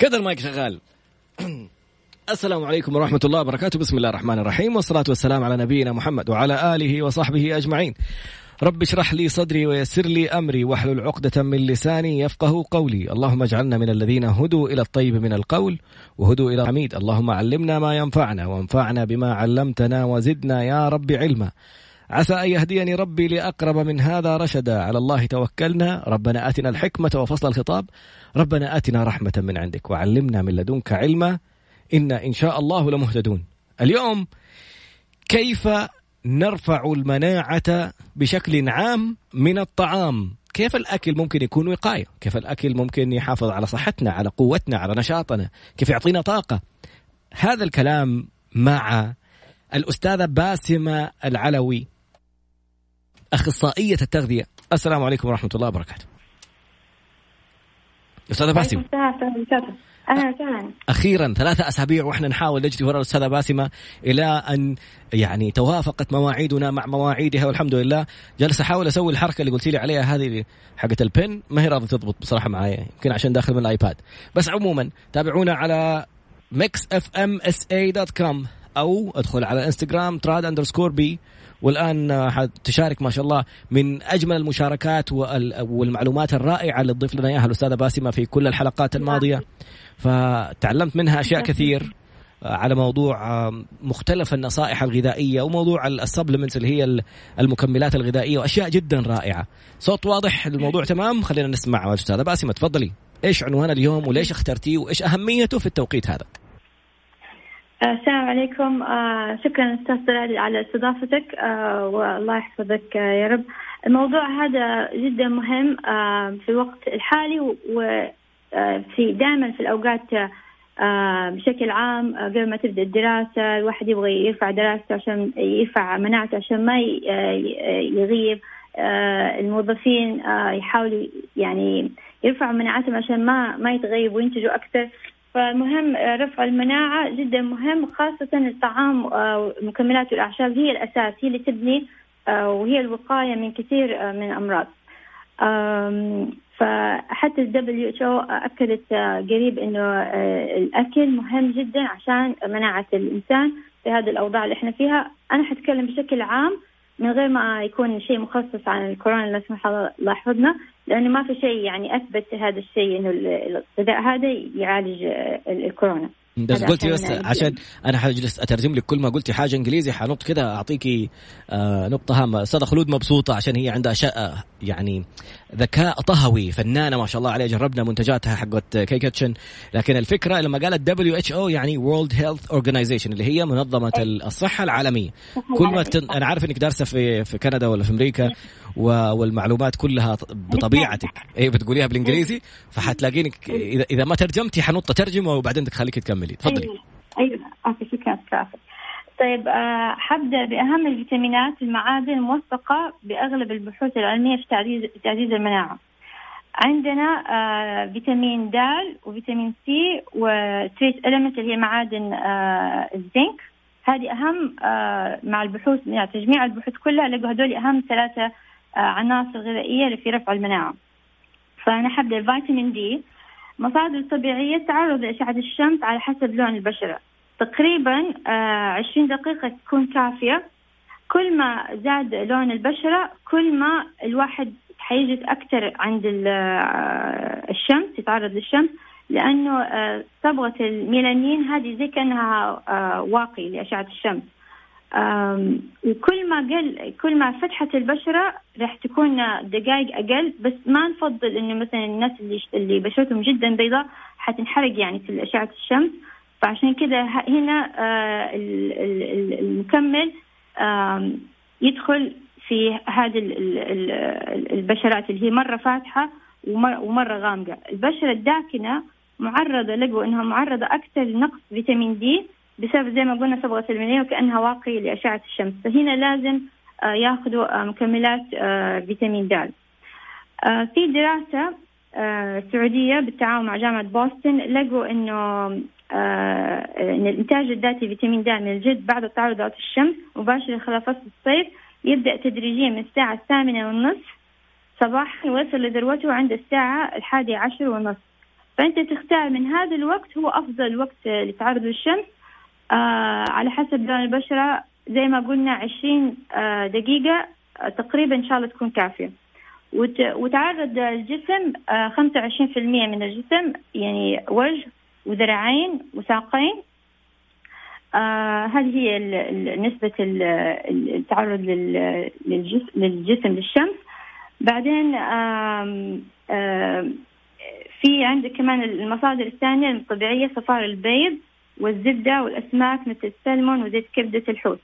كذا المايك شغال. السلام عليكم ورحمة الله وبركاته. بسم الله الرحمن الرحيم. والصلاة والسلام على نبينا محمد وعلى آله وصحبه أجمعين. رب اشرح لي صدري ويسر لي أمري واحلل عقدة من لساني يفقه قولي. اللهم اجعلنا من الذين هدوا إلى الطيب من القول وهدوا إلى الحميد. اللهم علمنا ما ينفعنا وانفعنا بما علمتنا وزدنا يا رب علما. عسى أن يهديني ربي لأقرب من هذا رشدا. على الله توكلنا. ربنا آتنا الحكمة وفصل الخطاب. ربنا آتنا رحمة من عندك وعلمنا من لدنك علما. إنا إن شاء الله لمهتدون. اليوم كيف نرفع المناعة بشكل عام من الطعام؟ كيف الأكل ممكن يكون وقاية؟ كيف الأكل ممكن يحافظ على صحتنا على قوتنا على نشاطنا؟ كيف يعطينا طاقة؟ هذا الكلام مع الأستاذة باسمة العلوي. أخصائية التغذية. السلام عليكم ورحمة الله وبركاته. أستاذة باسمة أهلا وسهلا. أخيرا ثلاثة أسابيع وإحنا نحاول نجري وراء الأستاذة باسمة إلى أن يعني توافقت مواعيدنا مع مواعيدها والحمد لله. جالس احاول أسوي الحركة اللي قلت لي عليها هذه حقة ال pin. ما هي راضية تضبط بصراحة معايا يمكن عشان داخل من ال iPad. بس عموما تابعونا على Mix FM SA dot com أو ادخل على انستغرام تراد underscore B والآن حتشارك ما شاء الله من أجمل المشاركات والمعلومات الرائعة اللي تضيف لنا إياها الأستاذة باسمة في كل الحلقات الماضية. فتعلمت منها أشياء كثير آه، على موضوع مختلف النصائح الغذائية وموضوع السبلمنتس اللي هي المكملات الغذائية وأشياء جدا رائعة. صوت واضح؟ الموضوع تمام؟ خلينا نسمع الاستاذه باسمة تفضلي. إيش عنوان اليوم؟ وليش اخترتيه؟ وإيش أهميته في التوقيت هذا؟ السلام عليكم. آه شكرا أستاذ طلال على استضافتك. آه والله يحفظك آه يا رب. الموضوع هذا جدا مهم في الوقت الحالي وفي دائما في الأوقات بشكل عام قبل ما تبدأ الدراسة الواحد يبغى يرفع دراسته عشان يرفع مناعته عشان ما يغيب. الموظفين يحاولوا يعني يرفعوا مناعتهم عشان ما ما يتغيبوا وينتجوا أكثر. فمهم رفع المناعة جدا مهم خاصة الطعام ومكملات آه، الأعشاب هي الأساس هي اللي تبني آه، وهي الوقاية من كثير آه، من الأمراض. فحتى ال WHO أكدت قريب إنه الأكل مهم جدا عشان مناعة الإنسان في هذه الأوضاع اللي إحنا فيها. أنا حتكلم بشكل عام من غير ما يكون شيء مخصص عن الكورونا لا سمح الله يحفظنا لأنه ما في شيء يعني أثبت هذا الشيء إنه الغذاء هذا يعالج الكورونا. بس قلتي بس عشان أنا حجلس أترجم لك كل ما قلتي حاجة إنجليزي حنط كده اعطيكي آه نقطة هامة. أستاذة خلود مبسوطة عشان هي عندها شاء يعني ذكاء طهوي فنانة ما شاء الله عليها جربنا منتجاتها حقت K Kitchen لكن الفكرة لما قالت WHO يعني World Health Organization اللي هي منظمة الصحة العالمية. كل ما تن... أنا عارف إنك دارسة في في كندا ولا في أمريكا. والمعلومات كلها بطبيعتك. اي بتقوليها بالإنجليزي فحتلاقيني اذا ما ترجمتي حنط ترجمة وبعدين تخليك تكملي. تفضلي. أيوه. أيوه. okay شكرا طيب آه، حبدأ بأهم الفيتامينات المعادن الموثقة بأغلب البحوث العلمية في تعزيز تعزيز المناعة. عندنا آه فيتامين د وفيتامين سي و trace element اللي هي معادن آه الزنك. هذه آه مع البحوث يعني تجميع البحوث كلها لقوا هذول أهم ثلاثة آه، عناصر غذائية في رفع المناعة. فأنا حبدأ الفيتامين دي مصادر طبيعية تعرض لأشعة الشمس على حسب لون البشرة. تقريبا آه، عشرين دقيقة تكون كافية. كل ما زاد لون البشرة كل ما الواحد حيجلس أكثر عند آه، الشمس يتعرض للشمس. لأنه صبغة الميلانين هذه زي كأنها واقي لأشعة الشمس. وكل ما قل كل ما فتحت البشرة راح تكون دقائق أقل بس ما نفضل إنه مثلا الناس اللي اللي بشرتهم جدا بيضاء حتنحرق يعني في أشعة الشمس. فعشان كذا هنا آه، المكمل يدخل في هذه البشرات اللي هي مرة فاتحة ومرة غامقة. البشرة الداكنة معرضة لقوا إنها معرضة أكثر لنقص فيتامين دي. بسبب زي ما قلنا صبغة المنية وكأنها واقي لأشعة الشمس. فهنا لازم آه، ياخذوا آه، مكملات آه، فيتامين د. في دراسة سعودية بالتعاون مع جامعة بوسطن لقوا إنه إن الإنتاج الذاتي فيتامين د من الجلد بعد تعرض ضوء الشمس مباشرة خلال فصل الصيف يبدأ تدريجيا من الساعة الثامنة والنصف صباحا ويصل لذروته عند الساعة الحادية عشر ونصف فأنت تختار من هذا الوقت هو أفضل وقت للتعرض للشمس آه على حسب لون البشرة. زي ما قلنا عشرين آه دقيقة آه تقريبا إن شاء الله تكون كافية. وتعرض الجسم آه خمسة وعشرين في المية من الجسم يعني وجه وذراعين وساقين. آه هذه هي نسبة التعرض للجسم, للجسم للشمس. بعدين آم آم في عندك كمان المصادر الثانية الطبيعية صفار البيض. والزبدة والأسماك مثل السلمون وزيت كبدة الحوت.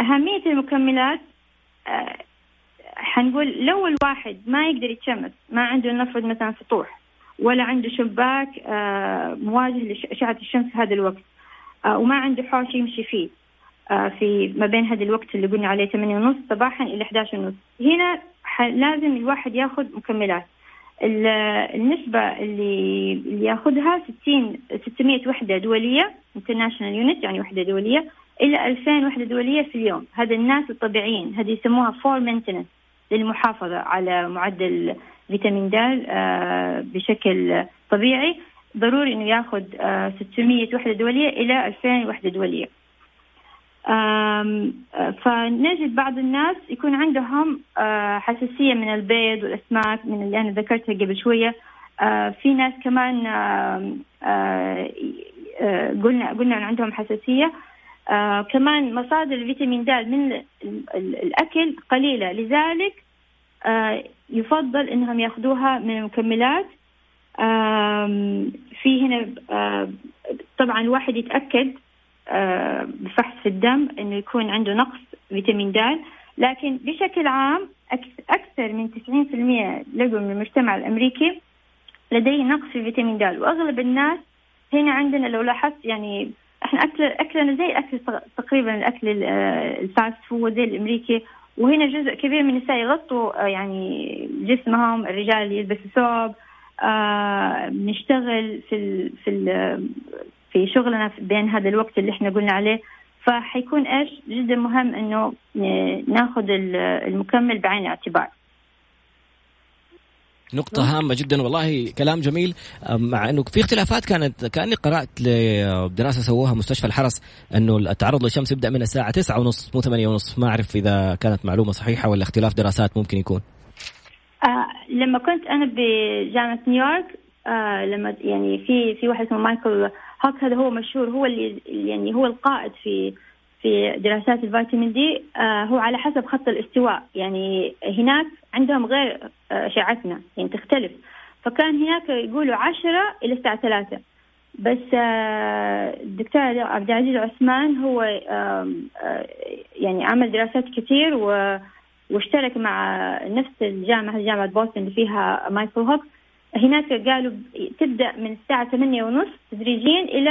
أهمية المكملات آه، حنقول لو الواحد ما يقدر يتشمس ما عنده نفرض مثلا سطوح ولا عنده شباك آه، مواجه لأشعة الشمس في هذا الوقت آه، وما عنده حوش يمشي فيه في ما بين هذا الوقت اللي قلنا عليه 8 ونص صباحا إلى 11 ونص. هنا لازم الواحد ياخذ مكملات. النسبة اللي اللي ياخذها 60 600 وحدة دولية international unit يعني وحدة دولية إلى 2000 وحدة دولية في اليوم. هذا الناس الطبيعيين. هذه يسموها for maintenance للمحافظة على معدل فيتامين د آه، بشكل طبيعي. ضروري إنه ياخذ 600 وحدة دولية إلى 2000 وحدة دولية. فنجد بعض الناس يكون عندهم آه، حساسية من البيض والأسماك من اللي أنا ذكرتها قبل شوية. آه، في ناس كمان آه، قلنا قلنا أن عندهم حساسية. كمان مصادر الفيتامين د من الأكل قليلة. لذلك يفضل أنهم يأخذوها من المكملات. في هنا طبعا الواحد يتأكد آه، بفحص الدم إنه يكون عنده نقص فيتامين د لكن بشكل عام أكثر من 90% لقوا من المجتمع الأمريكي لديه نقص في فيتامين د. وأغلب الناس هنا عندنا لو لاحظت يعني إحنا اكل أكلنا زي اكل تقريبا الأكل ال fast food زي الأمريكي وهنا جزء كبير من النساء يغطوا آه، يعني جسمهم الرجال يلبسوا ثوب آه نشتغل في في ال في شغلنا بين هذا الوقت اللي إحنا قلنا عليه. فحيكون إيش؟ جدا مهم إنه ناخذ المكمل بعين الاعتبار. نقطة هامة جدا والله كلام جميل. مع إنه في اختلافات كانت كأني قرأت لدراسة سووها مستشفى الحرس إنه التعرض للشمس يبدأ من الساعة تسعة ونص مو ثمانية ونص. ما أعرف إذا كانت معلومة صحيحة ولا اختلاف دراسات ممكن يكون. آه لما كنت أنا بجامعة نيويورك آه لما يعني في في واحد اسمه مايكل هوك هذا هو مشهور هو اللي يعني هو القائد في في دراسات الفيتامين دي. آه هو على حسب خط الاستواء. يعني هناك عندهم غير آه، أشعتنا يعني تختلف. فكان هناك يقولوا عشرة إلى الساعة ثلاثة. بس آه، الدكتور عبد العزيز عثمان هو آه، يعني عمل دراسات كثير واشترك مع نفس الجامعة جامعة بوسطن اللي فيها مايكل هوك. هناك قالوا تبدأ من الساعة 8 ونص تدريجيا إلى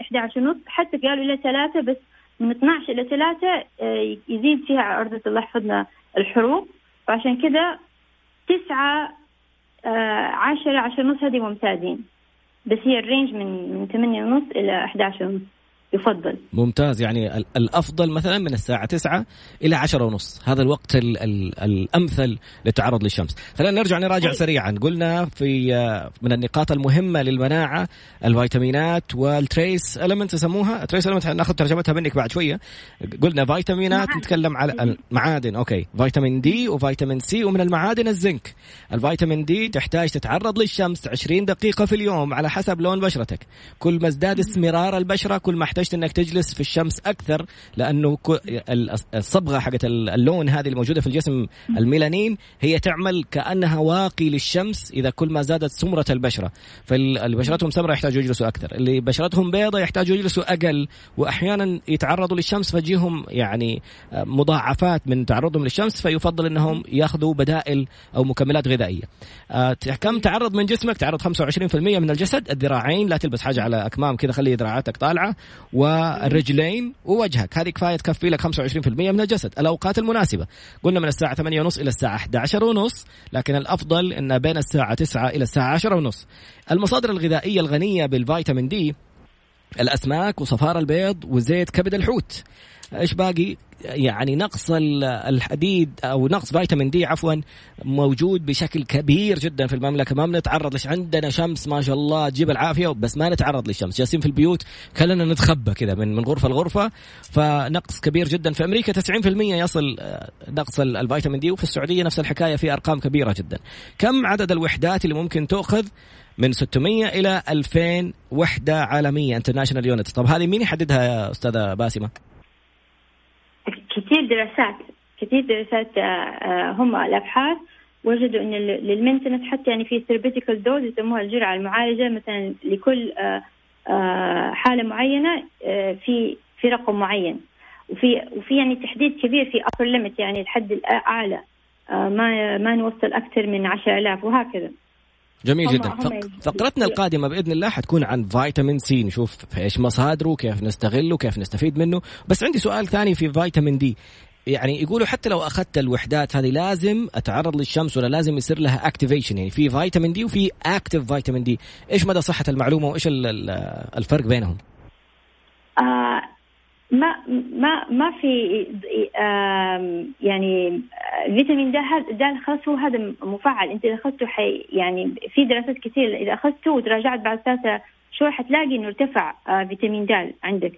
11 ونص حتى قالوا إلى 3 بس من 12 إلى 3 آه، يزيد فيها عرضة الله يحفظنا الحروق وعشان كذا 9 10 10 ونص هذه ممتازين. بس هي ال range من من 8 ونص إلى 11 ونص. يفضل. ممتاز. يعني الأفضل مثلا من الساعة 9 إلى 10 ونص. هذا الوقت ال ال الأمثل للتعرض للشمس. خلينا نرجع نراجع سريعا. قلنا في من النقاط المهمة للمناعة الفيتامينات وال trace element يسموها. trace element ناخذ ترجمتها منك بعد شوية. قلنا فيتامينات معادن. نتكلم على المعادن okay. فيتامين دي وفيتامين سي ومن المعادن الزنك. الفيتامين دي تحتاج تتعرض للشمس 20 دقيقة في اليوم على حسب لون بشرتك. كل ما ازداد اسمرار البشرة كل ما احتجت انك تجلس في الشمس أكثر لأنه الصبغة حقت اللون هذه الموجودة في الجسم الميلانين هي تعمل كأنها واقي للشمس إذا كل ما زادت سمرة البشرة. فاللي بشرتهم سمراء يحتاجوا يجلسوا أكثر. اللي بشرتهم بيضاء يحتاجوا يجلسوا أقل وأحيانا يتعرضوا للشمس فجيهم يعني مضاعفات من تعرضهم للشمس فيفضل إنهم ياخذوا بدائل أو مكملات غذائية. آه، كم تعرض من جسمك؟ تعرض 25% من الجسد الذراعين لا تلبس حاجة على أكمام كذا خلي ذراعاتك طالعة. والرجلين ووجهك. هذه كفاية تكفي لك 25% من الجسد. الأوقات المناسبة. قلنا من الساعة 8 ونص إلى الساعة 11 ونص لكن الأفضل إن بين الساعة 9 إلى الساعة 10 ونص. المصادر الغذائية الغنية بالفيتامين دي الأسماك وصفار البيض وزيت كبد الحوت. إيش باقي؟ يعني نقص الحديد أو نقص فيتامين دي عفوا موجود بشكل كبير جدا في المملكة. ما بنتعرض لش عندنا شمس ما شاء الله تجيب العافية بس ما نتعرض للشمس. جالسين في البيوت كلنا نتخبى كذا من من غرفة لغرفة. فنقص كبير جدا في أمريكا. 90% يصل آه، نقص الفيتامين دي. وفي السعودية نفس الحكاية في أرقام كبيرة جدا. كم عدد الوحدات اللي ممكن تؤخذ؟ من 600 إلى 2000 وحدة عالمية international units طب هذه مين يحددها يا أستاذة باسمة؟ كثير دراسات كثير دراسات آه، آه، هم الأبحاث وجدوا إن لل maintenance حتى يعني في therapeutical dose يسموها الجرعة المعالجة مثلا لكل آه، حالة معينة في في رقم معين. وفي وفي يعني تحديد كبير في upper limit يعني الحد الأعلى ما ما نوصل أكثر من 10000 وهكذا. جميل جدا. فقرتنا القادمة بإذن الله حتكون عن فيتامين سي نشوف إيش مصادره كيف نستغله كيف نستفيد منه. بس عندي سؤال ثاني في فيتامين دي يعني يقولوا حتى لو أخذت الوحدات هذه لازم أتعرض للشمس ولا لازم يصير لها activation يعني في فيتامين دي وفي active vitamin D إيش مدى صحة المعلومة وإيش الفرق بينهم؟ آه ما ما ما في يعني الفيتامين د د خلاص هو هذا مفعل. إنت إذا أخذته حي يعني في دراسات كثير إذا أخذته وتراجعت بعد ثلاثة شهور حتلاقي إنه ارتفع آه، فيتامين د عندك.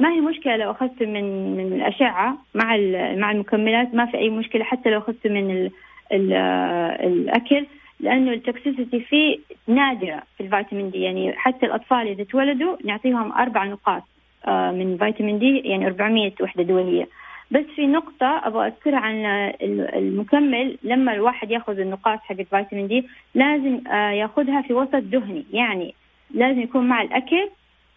ما هي مشكلة لو اخذت من من الأشعة مع مع المكملات؟ ما في أي مشكلة حتى لو اخذت من ال ال الأكل لأنه ال toxicity فيه نادرة في الفيتامين دي يعني حتى الأطفال إذا تولدوا نعطيهم أربع نقاط. آه، من فيتامين دي يعني 400 وحدة دوليه بس في نقطة أبغى أذكرها عن المكمل. لما الواحد يأخذ النقاط حقت فيتامين دي لازم آه، يأخذها في وسط دهني. يعني لازم يكون مع الأكل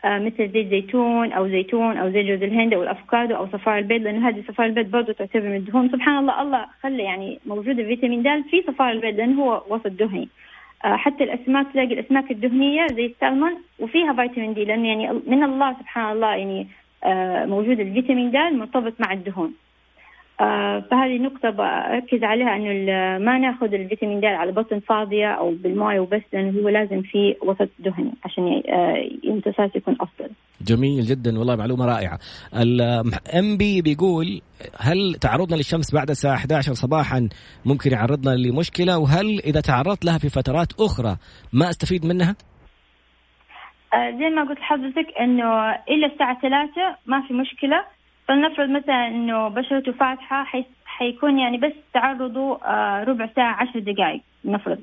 آه، مثل زيت زيتون أو زيتون أو زيت جوز الهند أو الأفوكادو أو صفار البيض لأنه هذه صفار البيض برضه تعتبر من الدهون. سبحان الله الله خلى يعني موجود الفيتامين د في صفار البيض لأنه هو وسط دهني. آه، حتى الأسماك تلاقي الأسماك الدهنية زي السلمون وفيها فيتامين دي لأنه يعني من الله سبحان الله يعني آه، موجود الفيتامين د مرتبط مع الدهون. آه، فهذه نقطة بركز عليها إنه ما نأخذ الفيتامين د على بطن فاضية أو بالمويه وبس لأنه هو لازم في وسط دهني عشان الامتصاص يكون أفضل. جميل جدا والله معلومة رائعة. الام بي بيقول هل تعرضنا للشمس بعد الساعة 11 صباحا ممكن يعرضنا لمشكلة وهل إذا تعرضت لها في فترات أخرى ما أستفيد منها؟ آه، زي ما قلت لحضرتك إنه إلى الساعة 3 ما في مشكلة فلنفرض مثلا إنه بشرته فاتحة حيكون يعني بس تعرضه آه، ربع ساعة عشر دقائق نفرض.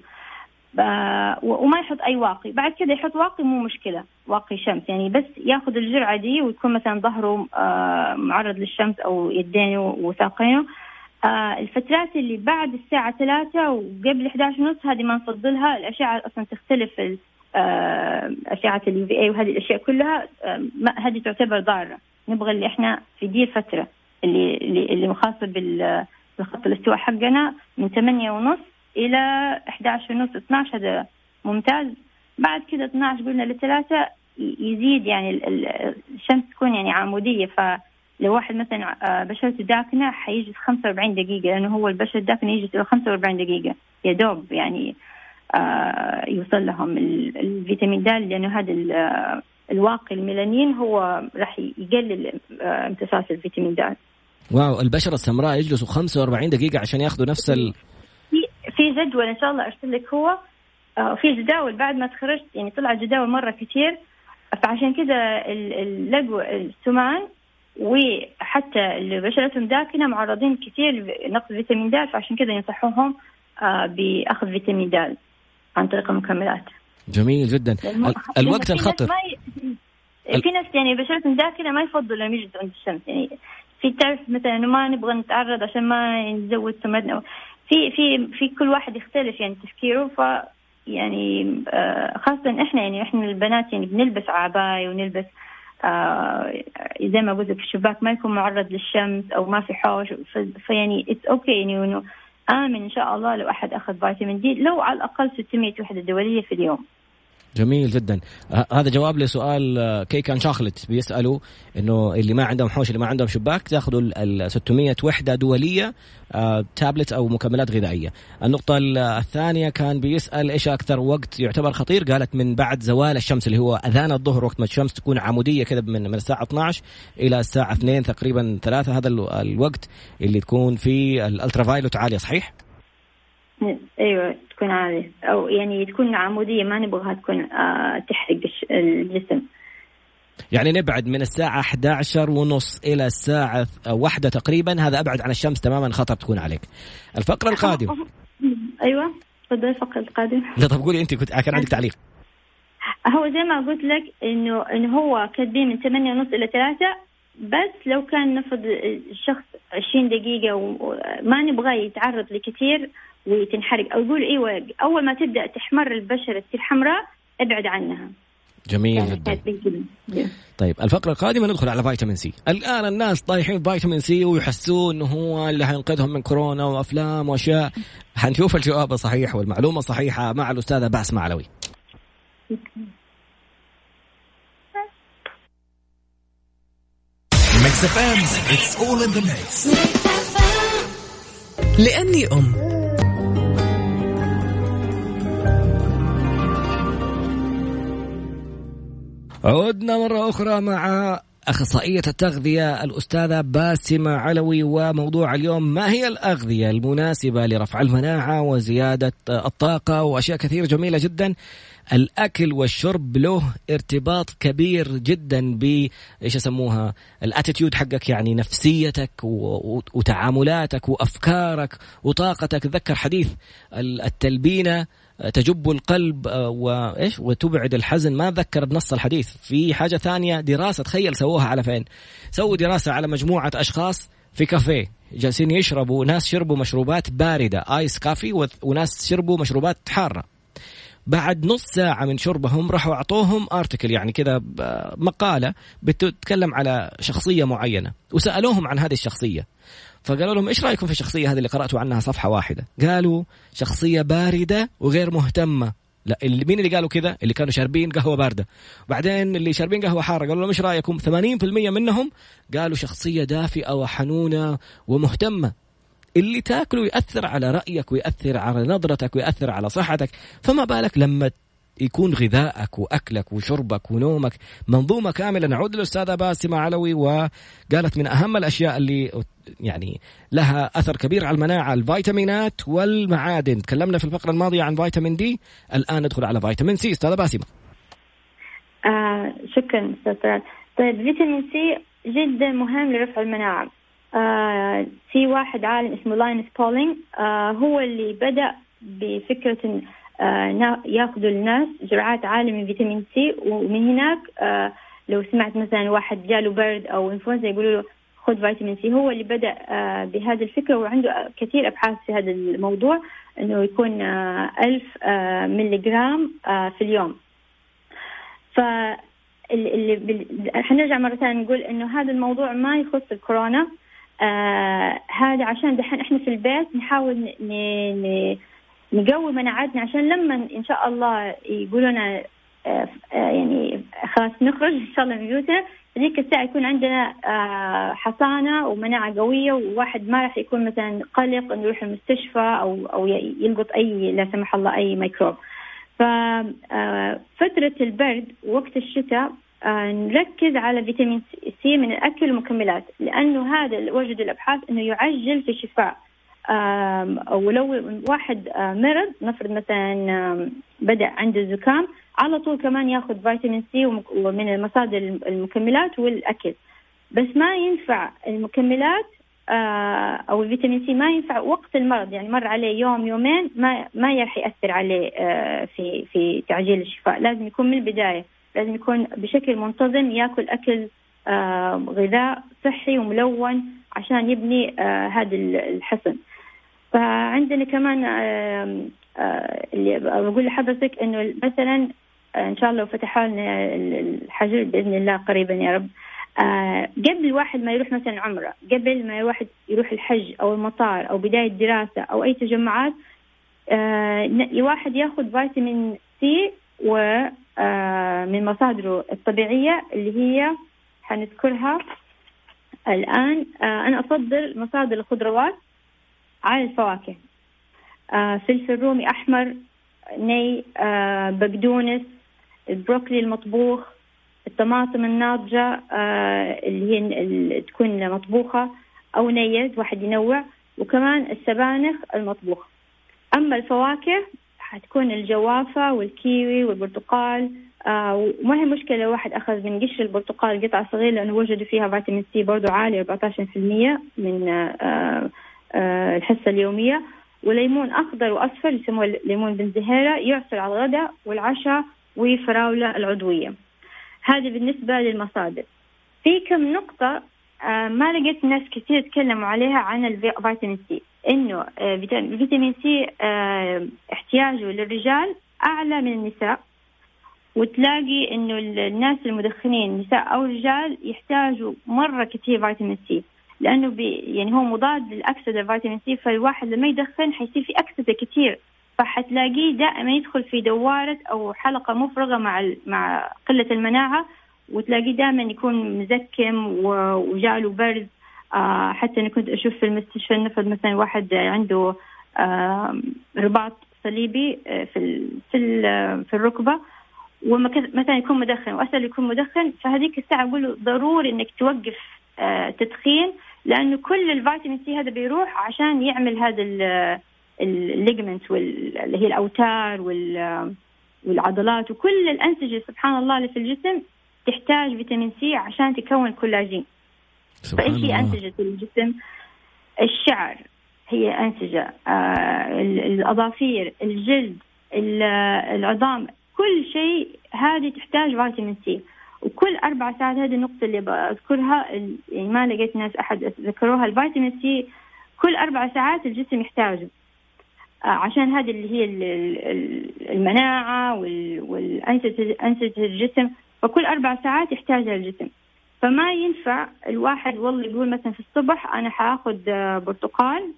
وما يحط أي واقي. بعد كده يحط واقي مو مشكلة واقي شمس. يعني بس ياخذ الجرعة دي ويكون مثلا ظهره آه، معرض للشمس أو يدينه وساقينه. آه، الفترات اللي بعد الساعة ثلاثة وقبل 11 ونص هذه ما نفضلها الأشعة أصلا تختلف أشعة اليو في اي وهذه الأشياء كلها هذه تعتبر ضارة. نبغى اللي إحنا في دي الفترة اللي اللي خاصة بالخط الاستواء حقنا من ثمانية ونص إلى 11 ونص 12 هذا ممتاز. بعد كده 12 قلنا لثلاثة يزيد يعني الشمس تكون يعني عمودية. فلو واحد مثلا آه، بشرته داكنة حيجلس 45 دقيقة لأنه هو البشرة الداكنة يجلس إلى 45 دقيقة. يا دوب يعني آه، يوصل لهم الفيتامين د لأنه هذا الواقي الميلانين هو راح يقلل آه، امتصاص الفيتامين د. واو البشرة السمراء يجلسوا 45 دقيقة عشان ياخذوا نفس ال في جدول إن شاء الله أرسل لك هو. آه، في جداول بعد ما تخرجت يعني طلع جداول مرة كثير فعشان كذا لقوا السمان وحتى اللي بشرتهم داكنة معرضين كثير لنقص فيتامين د. فعشان كذا ينصحوهم آه، بأخذ فيتامين د عن طريق المكملات. جميل جدا. الوقت الخطر. في ناس يعني بشرتهم داخله ما يفضلوا انهم يجلسوا عند الشمس. يعني في تعرف مثلا انه ما نبغى نتعرض عشان ما نزود سمنتنا في في في كل واحد يختلف يعني تفكيره. ف يعني آه، خاصة إحنا يعني إحنا البنات يعني بنلبس عباية ونلبس آه زي ما قلت في الشباك ما يكون معرض للشمس أو ما في حوش. فيعني it's okay يعني إنه آمن إن شاء الله لو أحد أخذ فيتامين دي لو على الأقل 600 وحدة دولية في اليوم. جميل جدا. هذا جواب لسؤال آه، Cake and Chocolate بيسألوا إنه اللي ما عندهم حوش اللي ما عندهم شباك تاخذوا ال 600 وحدة دولية تابلت أو مكملات غذائية. النقطة الثانية كان بيسأل إيش أكثر وقت يعتبر خطير؟ قالت من بعد زوال الشمس اللي هو أذان الظهر وقت ما الشمس تكون عمودية كذا من من الساعة 12 إلى الساعة 2 تقريبا 3 هذا الوقت اللي تكون فيه الالترافايلوت عالية صحيح؟ أيوه. تكون عالية أو يعني تكون عمودية ما نبغاها تكون آه تحرق الجسم. يعني نبعد من الساعة 11 ونص إلى الساعة واحدة تقريبا. هذا أبعد عن الشمس تماما خطر تكون عليك. الفقرة القادمة. أيوة. تفضل الفقرة القادمة. لا طب قولي أنت كنت كان عندك تعليق. هو زي ما قلت لك إنه إنه هو كاتبين من 8 ونص إلى 3 بس لو كان نفض الشخص 20 دقيقة وما نبغاه يتعرض لكثير وتنحرق. أو يقول أيوه أول ما تبدأ تحمر البشرة تصير حمراء ابعد عنها. جميل جدا. طيب الفقرة القادمة ندخل على فيتامين سي الآن الناس طايحين فيتامين سي ويحسون أنه هو اللي حينقذهم من كورونا وأفلام وأشياء. حنشوف الجواب الصحيح والمعلومة الصحيحة مع الأستاذة باسمة علوي لأني أم. عدنا مرة أخرى مع أخصائية التغذية الأستاذة باسمة علوي وموضوع اليوم ما هي الأغذية المناسبة لرفع المناعة وزيادة الطاقة؟ وأشياء كثير جميلة جدا. الأكل والشرب له ارتباط كبير جدا ب إيش يسموها؟ ال attitude حقك يعني نفسيتك وتعاملاتك وأفكارك وطاقتك. تذكر حديث التلبينة تجم القلب آه، وايش وتبعد الحزن. ما ذكر بنص الحديث. في حاجة ثانية دراسة تخيل سووها على فين؟ سووا دراسة على مجموعة أشخاص في كافيه. جالسين يشربوا ناس شربوا مشروبات باردة ice coffee وناس شربوا مشروبات حارة. بعد نص ساعة من شربهم راحوا أعطوهم ارتكل يعني كذا مقالة بتتكلم على شخصية معينة وسألوهم عن هذه الشخصية. فقالوا لهم إيش رأيكم في الشخصية هذه اللي قرأتوا عنها صفحة واحدة؟ قالوا شخصية باردة وغير مهتمة لا اللي مين اللي قالوا كذا؟ اللي كانوا شاربين قهوة باردة. بعدين اللي شاربين قهوة حارة قالوا لهم إيش رأيكم؟ 80% منهم قالوا شخصية دافئة وحنونة ومهتمة. اللي تاكله ياثر على رأيك ويأثر على نظرتك ويأثر على صحتك، فما بالك لما يكون غذائك وأكلك وشربك ونومك منظومة كاملة. نعود للأستاذة باسمة علوي وقالت من أهم الأشياء اللي يعني لها أثر كبير على المناعة الفيتامينات والمعادن. تكلمنا في الفقرة الماضية عن فيتامين D. الآن ندخل على فيتامين C. أستاذة باسمة. آه شكرا أستاذ طيب فيتامين سي جدا مهم لرفع المناعة. آه في واحد عالم اسمه Linus Pauling آه هو اللي بدأ بفكرة ياخذوا الناس جرعات عالية من فيتامين C ومن هناك آه لو سمعت مثلا واحد جاله برد أو إنفلونزا يقولوا له خذ فيتامين C. هو اللي بدأ آه بهذه الفكرة وعنده كثير أبحاث في هذا الموضوع إنه يكون آه ألف آه ملي جرام آه في اليوم. ف اللي حنرجع مرة ثانية نقول إنه هذا الموضوع ما يخص الكورونا. آه هذا عشان دحين إحنا في البيت نحاول ن... ن... نقوي مناعتنا عشان لما إن شاء الله يقولوا لنا آه، آه، يعني خلاص نخرج إن شاء الله من بيوتنا ذيك الساعة يكون عندنا آه، حصانة ومناعة قوية وواحد ما راح يكون مثلا قلق إنه يروح المستشفى أو أو يلقط أي لا سمح الله أي ميكروب. ففترة البرد وقت الشتاء نركز على فيتامين C من الأكل والمكملات لأنه هذا وجد الأبحاث إنه يعجل في الشفاء ولو واحد مرض نفرض مثلا بدأ عنده زكام على طول كمان ياخذ فيتامين C ومن المصادر المكملات والأكل. بس ما ينفع المكملات أو الفيتامين C ما ينفع وقت المرض. يعني مر عليه يوم يومين ما ما راح يأثر عليه في في تعجيل الشفاء. لازم يكون من البداية. لازم يكون بشكل منتظم ياكل أكل غذاء صحي وملون عشان يبني هذا الحصن. فعندنا كمان اللي بقول لحضرتك إنه مثلا إن شاء الله فتحوا لنا الحجر بإذن الله قريبا يا رب. قبل واحد ما يروح مثلا عمرة قبل ما الواحد يروح الحج أو المطار أو بداية دراسة أو أي تجمعات واحد ياخذ فيتامين سي و من مصادره الطبيعية اللي هي حنذكرها الآن. أنا أفضل مصادر الخضروات على الفواكه. فلفل رومي أحمر ني بقدونس البروكلي المطبوخ الطماطم الناضجة اللي هي اللي تكون مطبوخة أو نية واحد ينوع وكمان السبانخ المطبوخة أما الفواكه حتكون الجوافة والكيوي والبرتقال آه وما هي مشكلة لو واحد أخذ من قشر البرتقال قطعة صغيرة لأنه وجدوا فيها فيتامين سي برضو عالي 14% من آه آه الحصة اليومية. وليمون أخضر وأصفر يسموه ليمون بنزهيرة يعصر على الغداء والعشاء وفراولة العضوية. هذه بالنسبة للمصادر. في كم نقطة آه ما لقيت ناس كثير تكلموا عليها عن الفيتامين C. إنه آه فيتامين C آه احتياجه للرجال أعلى من النساء. وتلاقي إنه الناس المدخنين نساء أو رجال يحتاجوا مرة كثير فيتامين C. لأنه بي يعني هو مضاد للأكسدة فيتامين C فالواحد لما يدخن حيصير في أكسدة كثير فحتلاقيه دائما يدخل في دوامة أو حلقة مفرغة مع مع قلة المناعة وتلاقيه دائما يكون مزكم وجاله برد. آه حتى أنا كنت أشوف في المستشفى نفرض مثلا واحد عنده آه رباط صليبي في ال في ال في الركبة ومثلا يكون مدخن وأسأل يكون مدخن فهذيك الساعة أقول له ضروري إنك توقف آه تدخين لأنه كل الفيتامين C هذا بيروح عشان يعمل هذا ال ligament اللي هي الأوتار والعضلات وكل الأنسجة سبحان الله اللي في الجسم تحتاج فيتامين C عشان تكون كولاجين. فإيش هي أنسجة الجسم؟ الشعر هي أنسجة آه الأظافير الجلد العظام كل شيء هذه تحتاج فيتامين C. وكل أربع ساعات هذه النقطة اللي بذكرها يعني ما لقيت ناس أحد ذكروها الفيتامين C كل أربع ساعات الجسم يحتاجه. آه عشان هذه اللي هي المناعة والانسجه الجسم فكل أربع ساعات يحتاجها الجسم. فما ينفع الواحد والله يقول مثلا في الصبح أنا حأخذ برتقال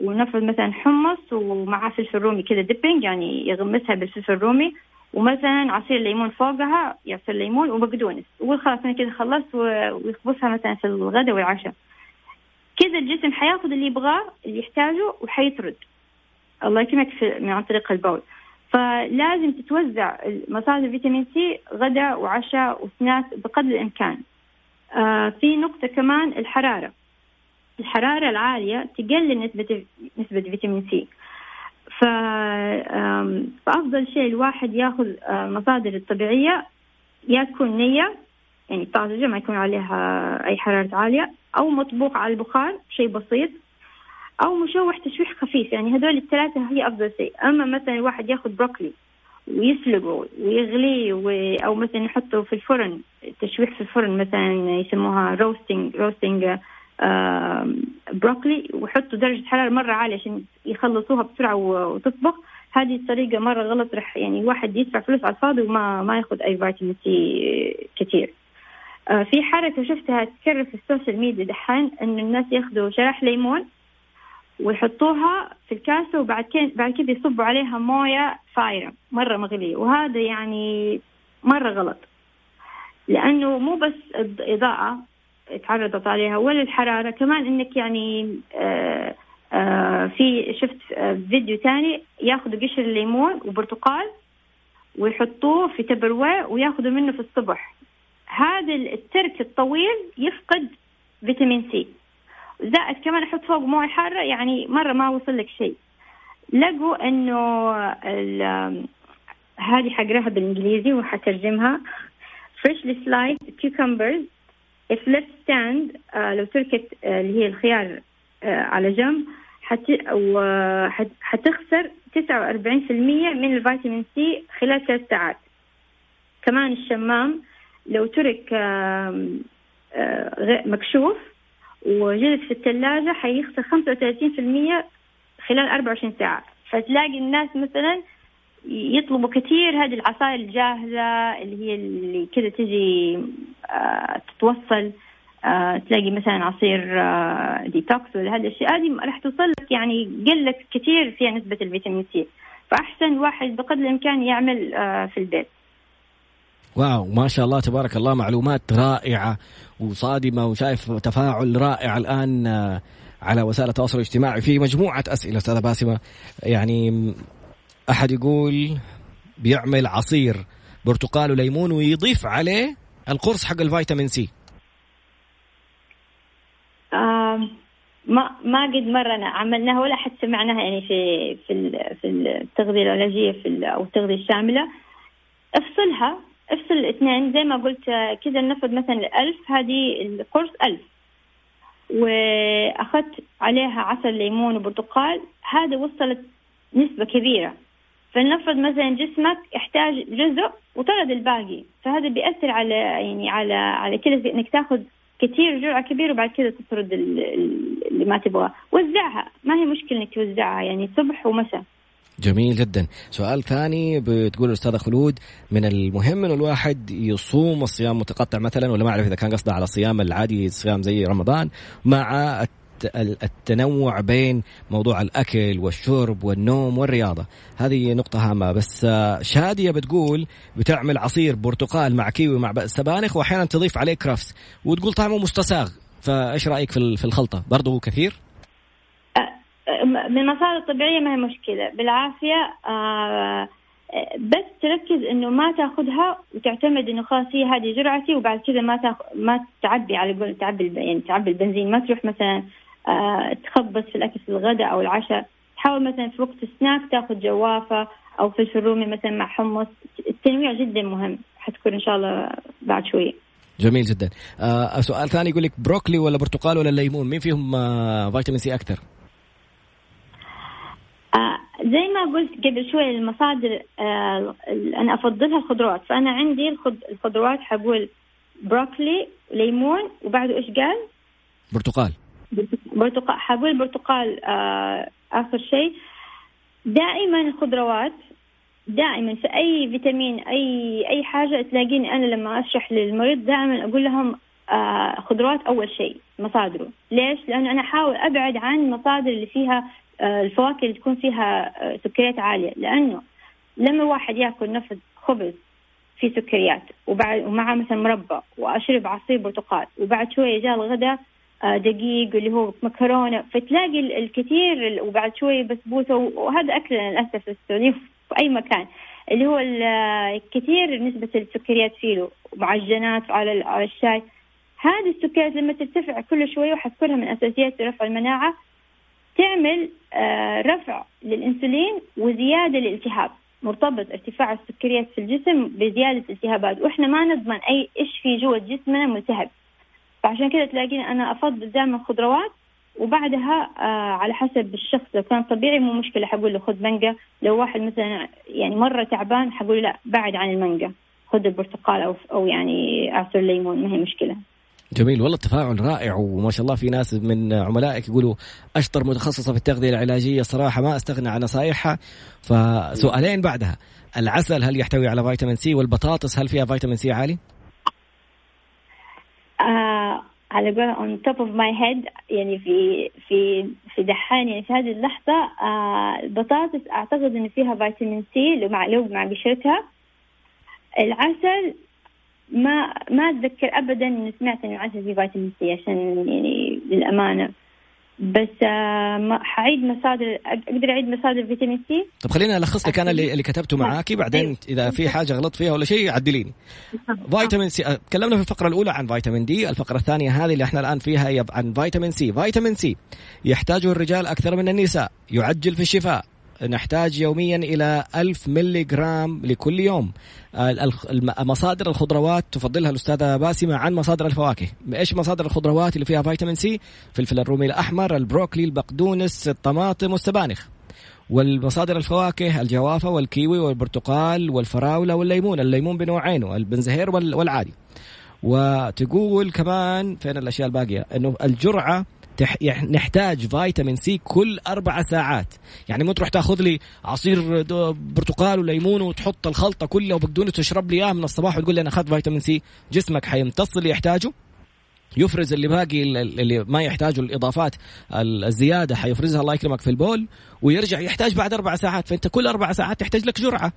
ونفرض مثلا حمص ومعاه فلفل رومي كذا dipping يعني يغمسها بالفلفل الرومي ومثلا عصير ليمون فوقها يعصر ليمون وبقدونس. ويقول خلاص أنا كذا خلصت ويخبصها مثلا في الغداء والعشاء. كذا الجسم حياخذ اللي يبغاه اللي يحتاجه وحيطرد الله يكرمك عن طريق البول. فلازم تتوزع مصادر فيتامين C غداء وعشاء وسناك بقدر الإمكان. آه في نقطة كمان الحرارة. الحرارة العالية تقلل نسبة نسبة فيتامين C. فأفضل شيء الواحد يأخذ مصادر الطبيعية يا تكون نية يعني طازجة ما يكون عليها أي حرارة عالية أو مطبوخ على البخار شيء بسيط أو مشوح تشويح خفيف. يعني هذول الثلاثة هي أفضل شيء. أما مثلا الواحد يأخذ بروكلي ويسلقه ويغليه و... أو مثلا يحطه في الفرن تشويح في الفرن مثلا يسموها roasting roasting آه بروكلي ويحطوا درجة حرارة مرة عالية عشان يخلصوها بسرعة وتطبخ. هذه الطريقة مرة غلط رح يعني الواحد يدفع فلوس على الفاضي وما ما ياخذ أي فيتامين C كثير في حركة شفتها تكرر في ال social media دحين إنه الناس ياخذوا شرايح ليمون ويحطوها في الكاسة وبعد كده بعد كده يصبوا عليها موية فايرة مرة مغلية. وهذا يعني مرة غلط. لأنه مو بس الإضاءة تعرضت عليها ولا الحرارة. كمان إنك يعني آآ آآ في شفت فيديو تاني ياخذوا قشر الليمون وبرتقال ويحطوه في تبروي وياخذوا منه في الصبح. هذا الترك الطويل يفقد فيتامين سي. زائد كمان أحط فوق موية حارة يعني مرة ما وصل لك شيء. لقوا إنه هذه حقراها بالانجليزي وحترجمها. Freshly sliced cucumbers stand آه لو تركت آه اللي هي الخيار آه على جنب حت حتخسر 49% من الفيتامين C خلال ثلاث ساعات. كمان الشمام لو ترك مكشوف وجلس في الثلاجة حيخسر 35% خلال 24 ساعة. فتلاقي الناس مثلا يطلبوا كثير هذه العصائر الجاهزة اللي هي اللي كذا تجي تتوصل آه تلاقي مثلا عصير آه ديتوكس ولا هذه الأشياء هذه راح توصل لك يعني قلت كثير فيها نسبة الفيتامين C. فأحسن واحد بقدر الإمكان يعمل آه في البيت. واو ما شاء الله تبارك الله معلومات رائعة وصادمة وشايف تفاعل رائع الآن آه، على وسائل التواصل الاجتماعي. في مجموعة أسئلة أستاذة باسمة. يعني أحد يقول بيعمل عصير برتقال وليمون ويضيف عليه القرص حق الفيتامين سي. ما ما قد مرنا عملناها ولا حتى سمعناها يعني في في في التغذية العلاجية في أو التغذية الشاملة. افصلها افصل الاثنين زي ما قلت كذا نفرض مثلا ألف هذه القرص ألف. وأخذت عليها عسل ليمون وبرتقال هذا وصلت نسبة كبيرة. فلنفرض مثلا جسمك يحتاج جزء وطرد الباقي فهذا بيأثر على يعني على على كذا إنك تاخذ كثير جرعة كبيرة وبعد كذا تطرد اللي ما تبغاه. وزعها ما هي مشكلة إنك توزعها يعني صبح ومساء. جميل جدا. سؤال ثاني بتقول الأستاذة خلود من المهم أنه الواحد يصوم الصيام متقطع مثلا ولا ما أعرف إذا كان قصده على الصيام العادي صيام زي رمضان مع التنوع بين موضوع الأكل والشرب والنوم والرياضة. هذه نقطة هامة. بس شادية بتقول بتعمل عصير برتقال مع كيوي مع سبانخ وأحيانا تضيف عليه كرفس وتقول طعمه مستساغ. فإيش رأيك في الخلطة؟ برضه كثير؟ من المصادر الطبيعية ما هي مشكلة. بالعافية آه بس تركز إنه ما تأخذها وتعتمد إنه خلاص هي هذه جرعتي وبعد كذا ما تاخ... ما تعبي على قول تعبي يعني تعبي البنزين. ما تروح مثلا آه تخبص في الأكل في الغداء أو العشاء. تحاول مثلا في وقت السناك تأخذ جوافة أو فلفل رومي مثلا مع حمص. التنويع جدا مهم. حتكون إن شاء الله بعد شوية جميل جدا. آه سؤال ثاني يقول لك بروكلي ولا برتقال ولا ليمون؟ مين فيهم آه فيتامين C أكثر؟ آه زي ما قلت قبل شوي المصادر آه أنا أفضلها الخضروات. فأنا عندي الخضروات حقول بروكلي ليمون وبعده إيش قال؟ برتقال. برتقال حقول برتقال آه آخر شيء. دائما الخضروات دائما في أي فيتامين أي أي حاجة تلاقيني أنا لما أشرح للمريض دائما أقول لهم آه خضروات أول شيء مصادره. ليش؟ لأنه أنا أحاول أبعد عن المصادر اللي فيها آه الفواكه اللي تكون فيها آه سكريات عالية. لأنه لما واحد يأكل نفس خبز فيه سكريات وبعد ومعه مثلا مربى وأشرب عصير برتقال وبعد شوية جاء الغداء دقيق اللي هو مكرونة. فتلاقي الكثير وبعد شوية بسبوسه وهذا أكلنا للأسف في السعودية في أي مكان. اللي هو الكثير نسبة السكريات فيه معجنات على على الشاي. هذه السكريات لما ترتفع كل شوية وحذكرها من أساسيات رفع المناعة تعمل آه، رفع للإنسولين وزيادة للالتهاب. مرتبط ارتفاع السكريات في الجسم بزيادة الالتهابات وإحنا ما نضمن أي إيش في جوة جسمنا ملتهب. فعشان كذا تلاقيني أنا افضل دائما خضروات وبعدها آه على حسب الشخص لو كان طبيعي مو مشكلة حقول له خذ مانجا. لو واحد مثلا يعني مرة تعبان حقول لا بعد عن المانجا. خذ البرتقال أو أو يعني اعصر ليمون ما هي مشكلة. جميل والله التفاعل رائع وما شاء الله في ناس من عملائك يقولوا أشطر متخصصة في التغذية العلاجية صراحة ما أستغنى عن نصائحها. فسؤالين بعدها العسل هل يحتوي على فيتامين سي والبطاطس هل فيها فيتامين سي عالي؟ آه على قول on top of my head يعني في في في دحان يعني في هذه اللحظة آه البطاطس أعتقد إن فيها فيتامين سي لو مع لو مع قشرتها العسل ما ما أتذكر أبدا إني سمعت إنه العسل فيه فيتامين سي عشان يعني للأمانة. بس آه حعيد مصادر أقدر أعيد مصادر فيتامين سي؟ طب خليني ألخص لك أنا اللي, اللي كتبته معاكي بعدين أيوه. إذا في حاجة غلط فيها ولا شيء عدليني. فيتامين سي آه، تكلمنا في الفقرة الأولى عن فيتامين دي الفقرة الثانية هذه اللي إحنا الآن فيها هي عن فيتامين سي. فيتامين سي يحتاجه الرجال أكثر من النساء يعجل في الشفاء. نحتاج يوميا إلى ألف ملي جرام لكل يوم. مصادر الخضروات تفضلها الأستاذة باسمة عن مصادر الفواكه. إيش مصادر الخضروات اللي فيها فيتامين سي؟ فلفل الرومي الأحمر البروكلي البقدونس الطماطم والسبانخ. والمصادر الفواكه الجوافة والكيوي والبرتقال والفراولة والليمون. الليمون بنوعينه البنزهير والعادي. وتقول كمان فين الأشياء الباقية؟ أنه الجرعة تح... نحتاج فيتامين سي كل أربع ساعات. يعني مو تروح تاخذ لي عصير برتقال وليمون وتحط الخلطة كلها وبقدونس تشرب لي إياها من الصباح وتقول لي أنا أخذت فيتامين سي جسمك حيمتص اللي يحتاجه. يفرز اللي باقي اللي ما يحتاجوا الإضافات الزيادة حيفرزها الله يكرمك في البول. ويرجع يحتاج بعد أربع ساعات فأنت كل أربع ساعات تحتاج لك جرعة.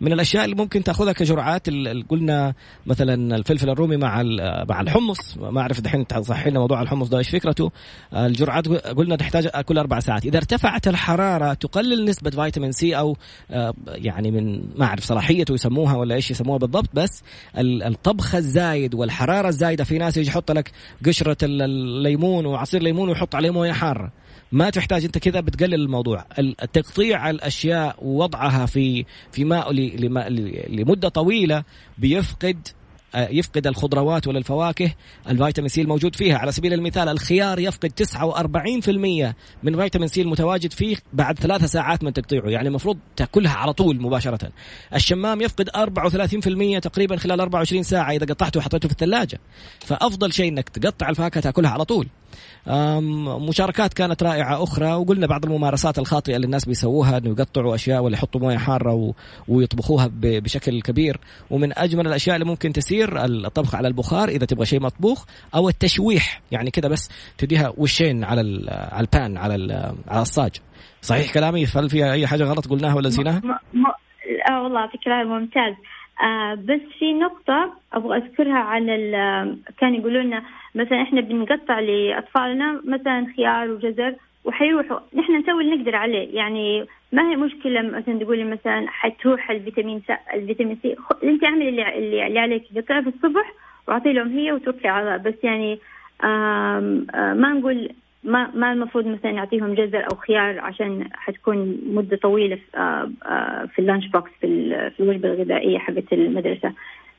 من الأشياء اللي ممكن تأخذها كجرعات قلنا مثلا الفلفل الرومي مع مع الحمص. ما أعرف دحين تصحي لنا موضوع الحمص ده إيش فكرته؟ الجرعات قلنا تحتاج كل أربع ساعات. إذا ارتفعت الحرارة تقلل نسبة فيتامين سي أو آه، يعني من ما أعرف صلاحيته يسموها ولا إيش يسموها بالضبط بس الطبخ الزايد والحرارة الزايدة في ناس يجي يحط لك قشرة الليمون وعصير ليمون ويحط عليه موية حارة. ما تحتاج انت كذا بتقلل الموضوع. تقطيع الأشياء ووضعها في في ماء لمدة طويلة بيفقد يفقد الخضروات ولا الفواكه الفيتامين سي الموجود فيها. على سبيل المثال الخيار يفقد 49% من فيتامين سي المتواجد فيه بعد ثلاثة ساعات من تقطيعه. يعني المفروض تاكلها على طول مباشرة. الشمام يفقد 34% تقريبا خلال 24 ساعة. إذا قطعته وحطيته في الثلاجة. فأفضل شيء أنك تقطع الفاكهة تاكلها على طول. مشاركات كانت رائعة أخرى. وقلنا بعض الممارسات الخاطئة اللي الناس بيسووها أنه يقطعوا أشياء ولا يحطوا موية حارة ويطبخوها بشكل كبير. ومن أجمل الأشياء اللي ممكن تسير الطبخ على البخار إذا تبغى شيء مطبوخ أو التشويح يعني كذا بس تديها وشين على على البان على على الصاج. صحيح كلامي؟ هل في أي حاجة غلط قلناها ولا نسيناها؟ آه والله فكرة ممتاز. آه بس في نقطة أبغى أذكرها على كان يقولوا لنا مثلا إحنا بنقطع لأطفالنا مثلا خيار وجزر وحيروحوا. نحن نسوي اللي نقدر عليه. يعني ما هي مشكلة مثلا تقولي مثلا حتروح الفيتامين سي الفيتامين سي. أنت اعملي اللي, اللي عليك. قطعها في الصبح وأعطي لهم هي وتوكلي على بس يعني آم آم ما نقول ما ما المفروض مثلا نعطيهم جزر أو خيار عشان حتكون مدة طويلة في, في ال lunch box في, في الوجبة الغذائية حقت المدرسة.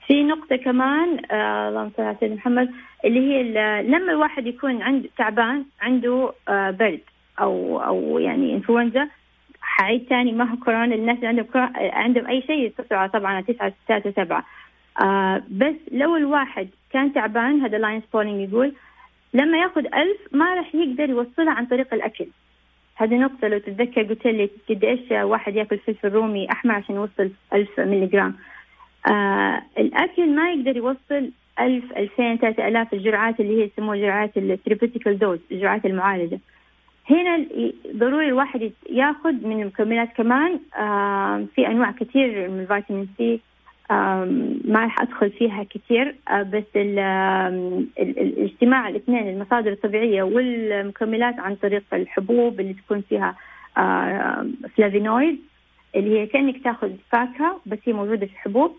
في نقطة كمان آه اللهم صل على سيدنا محمد اللي هي لما الواحد يكون عنده تعبان عنده آه برد. أو أو يعني انفلونزا حعيد ثاني ما هو كورونا الناس اللي عندهم عندهم أي شيء يتصلوا طبعا تسعة ستة وسبعة آه بس لو الواحد كان تعبان هذا Linus Pauling يقول لما يأخذ ألف ما راح يقدر يوصلها عن طريق الأكل. هذه نقطة لو تتذكر قلت لي قد إيش واحد يأكل فلفل رومي أحمر عشان يوصل ألف ملي جرام آه الأكل ما يقدر يوصل ألف ألفين ثلاثة آلاف الجرعات اللي هي يسموها جرعات ال therapeutical dose الجرعات المعالجة. هنا ضروري الواحد ياخذ من المكملات كمان في أنواع كثير من الفيتامين سي ما راح أدخل فيها كثير آه، بس الاجتماع الاثنين المصادر الطبيعية والمكملات عن طريق الحبوب اللي تكون فيها فلافينويد اللي هي كأنك تاخذ فاكهة بس هي موجودة في الحبوب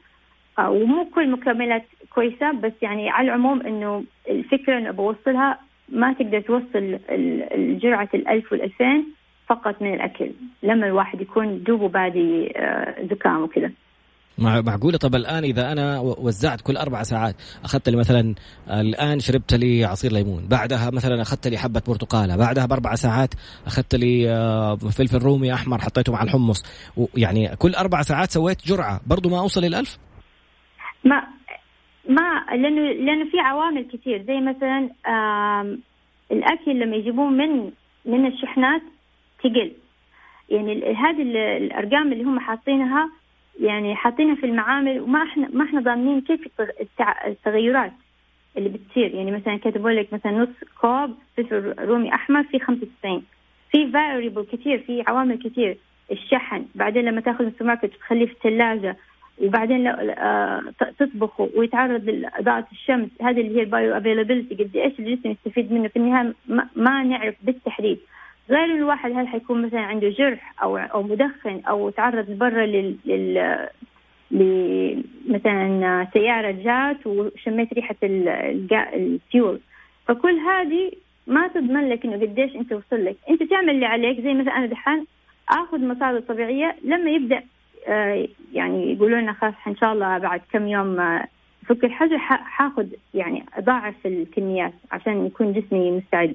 آه، ومو كل مكملات كويسة بس يعني على العموم إنه الفكرة إنه بوصلها ما تقدر توصل الجرعه الألف والألفين فقط من الأكل لما الواحد يكون دوبه بادي آه، زكام وكذا. معقولة؟ طب الآن إذا أنا وزعت كل أربع ساعات أخذت لي مثلا الآن شربت لي عصير ليمون بعدها مثلا أخذت لي حبة برتقالة بعدها بأربع ساعات أخذت لي آه، فلفل رومي أحمر حطيته مع الحمص يعني كل أربع ساعات سويت جرعة برضو ما أوصل للألف؟ ما ما لأنه لأنه في عوامل كثير زي مثلا الأكل لما يجيبوه من من الشحنات تقل. يعني هذه الأرقام اللي هم حاطينها يعني حاطينها في المعامل وما إحنا ما إحنا ضامنين كيف التغيرات اللي بتصير. يعني مثلا كاتبوا لك مثلا نص كوب فلفل رومي أحمر في 95 في فاريبل كثير في عوامل كثير. الشحن بعدين لما تأخذ من السوبر ماركت تخليه في الثلاجة وبعدين آه تطبخه ويتعرض لإضاءة الشمس هذه اللي هي ال bioavailability قد إيش الجسم يستفيد منه؟ في النهاية ما, نعرف بالتحديد. غير الواحد هل حيكون مثلا عنده جرح أو أو مدخن أو تعرض برا لل, لل... مثلا سيارة جات وشميت ريحة الفيول. فكل هذه ما تضمن لك إنه قديش أنت وصل لك. أنت تعمل اللي عليك زي مثلا أنا دحين آخذ مصادر طبيعية لما يبدأ يعني يقولوا لنا خلاص إن شاء الله بعد كم يوم آه، فك الحجر حاخذ يعني اضاعف الكميات عشان يكون جسمي مستعد.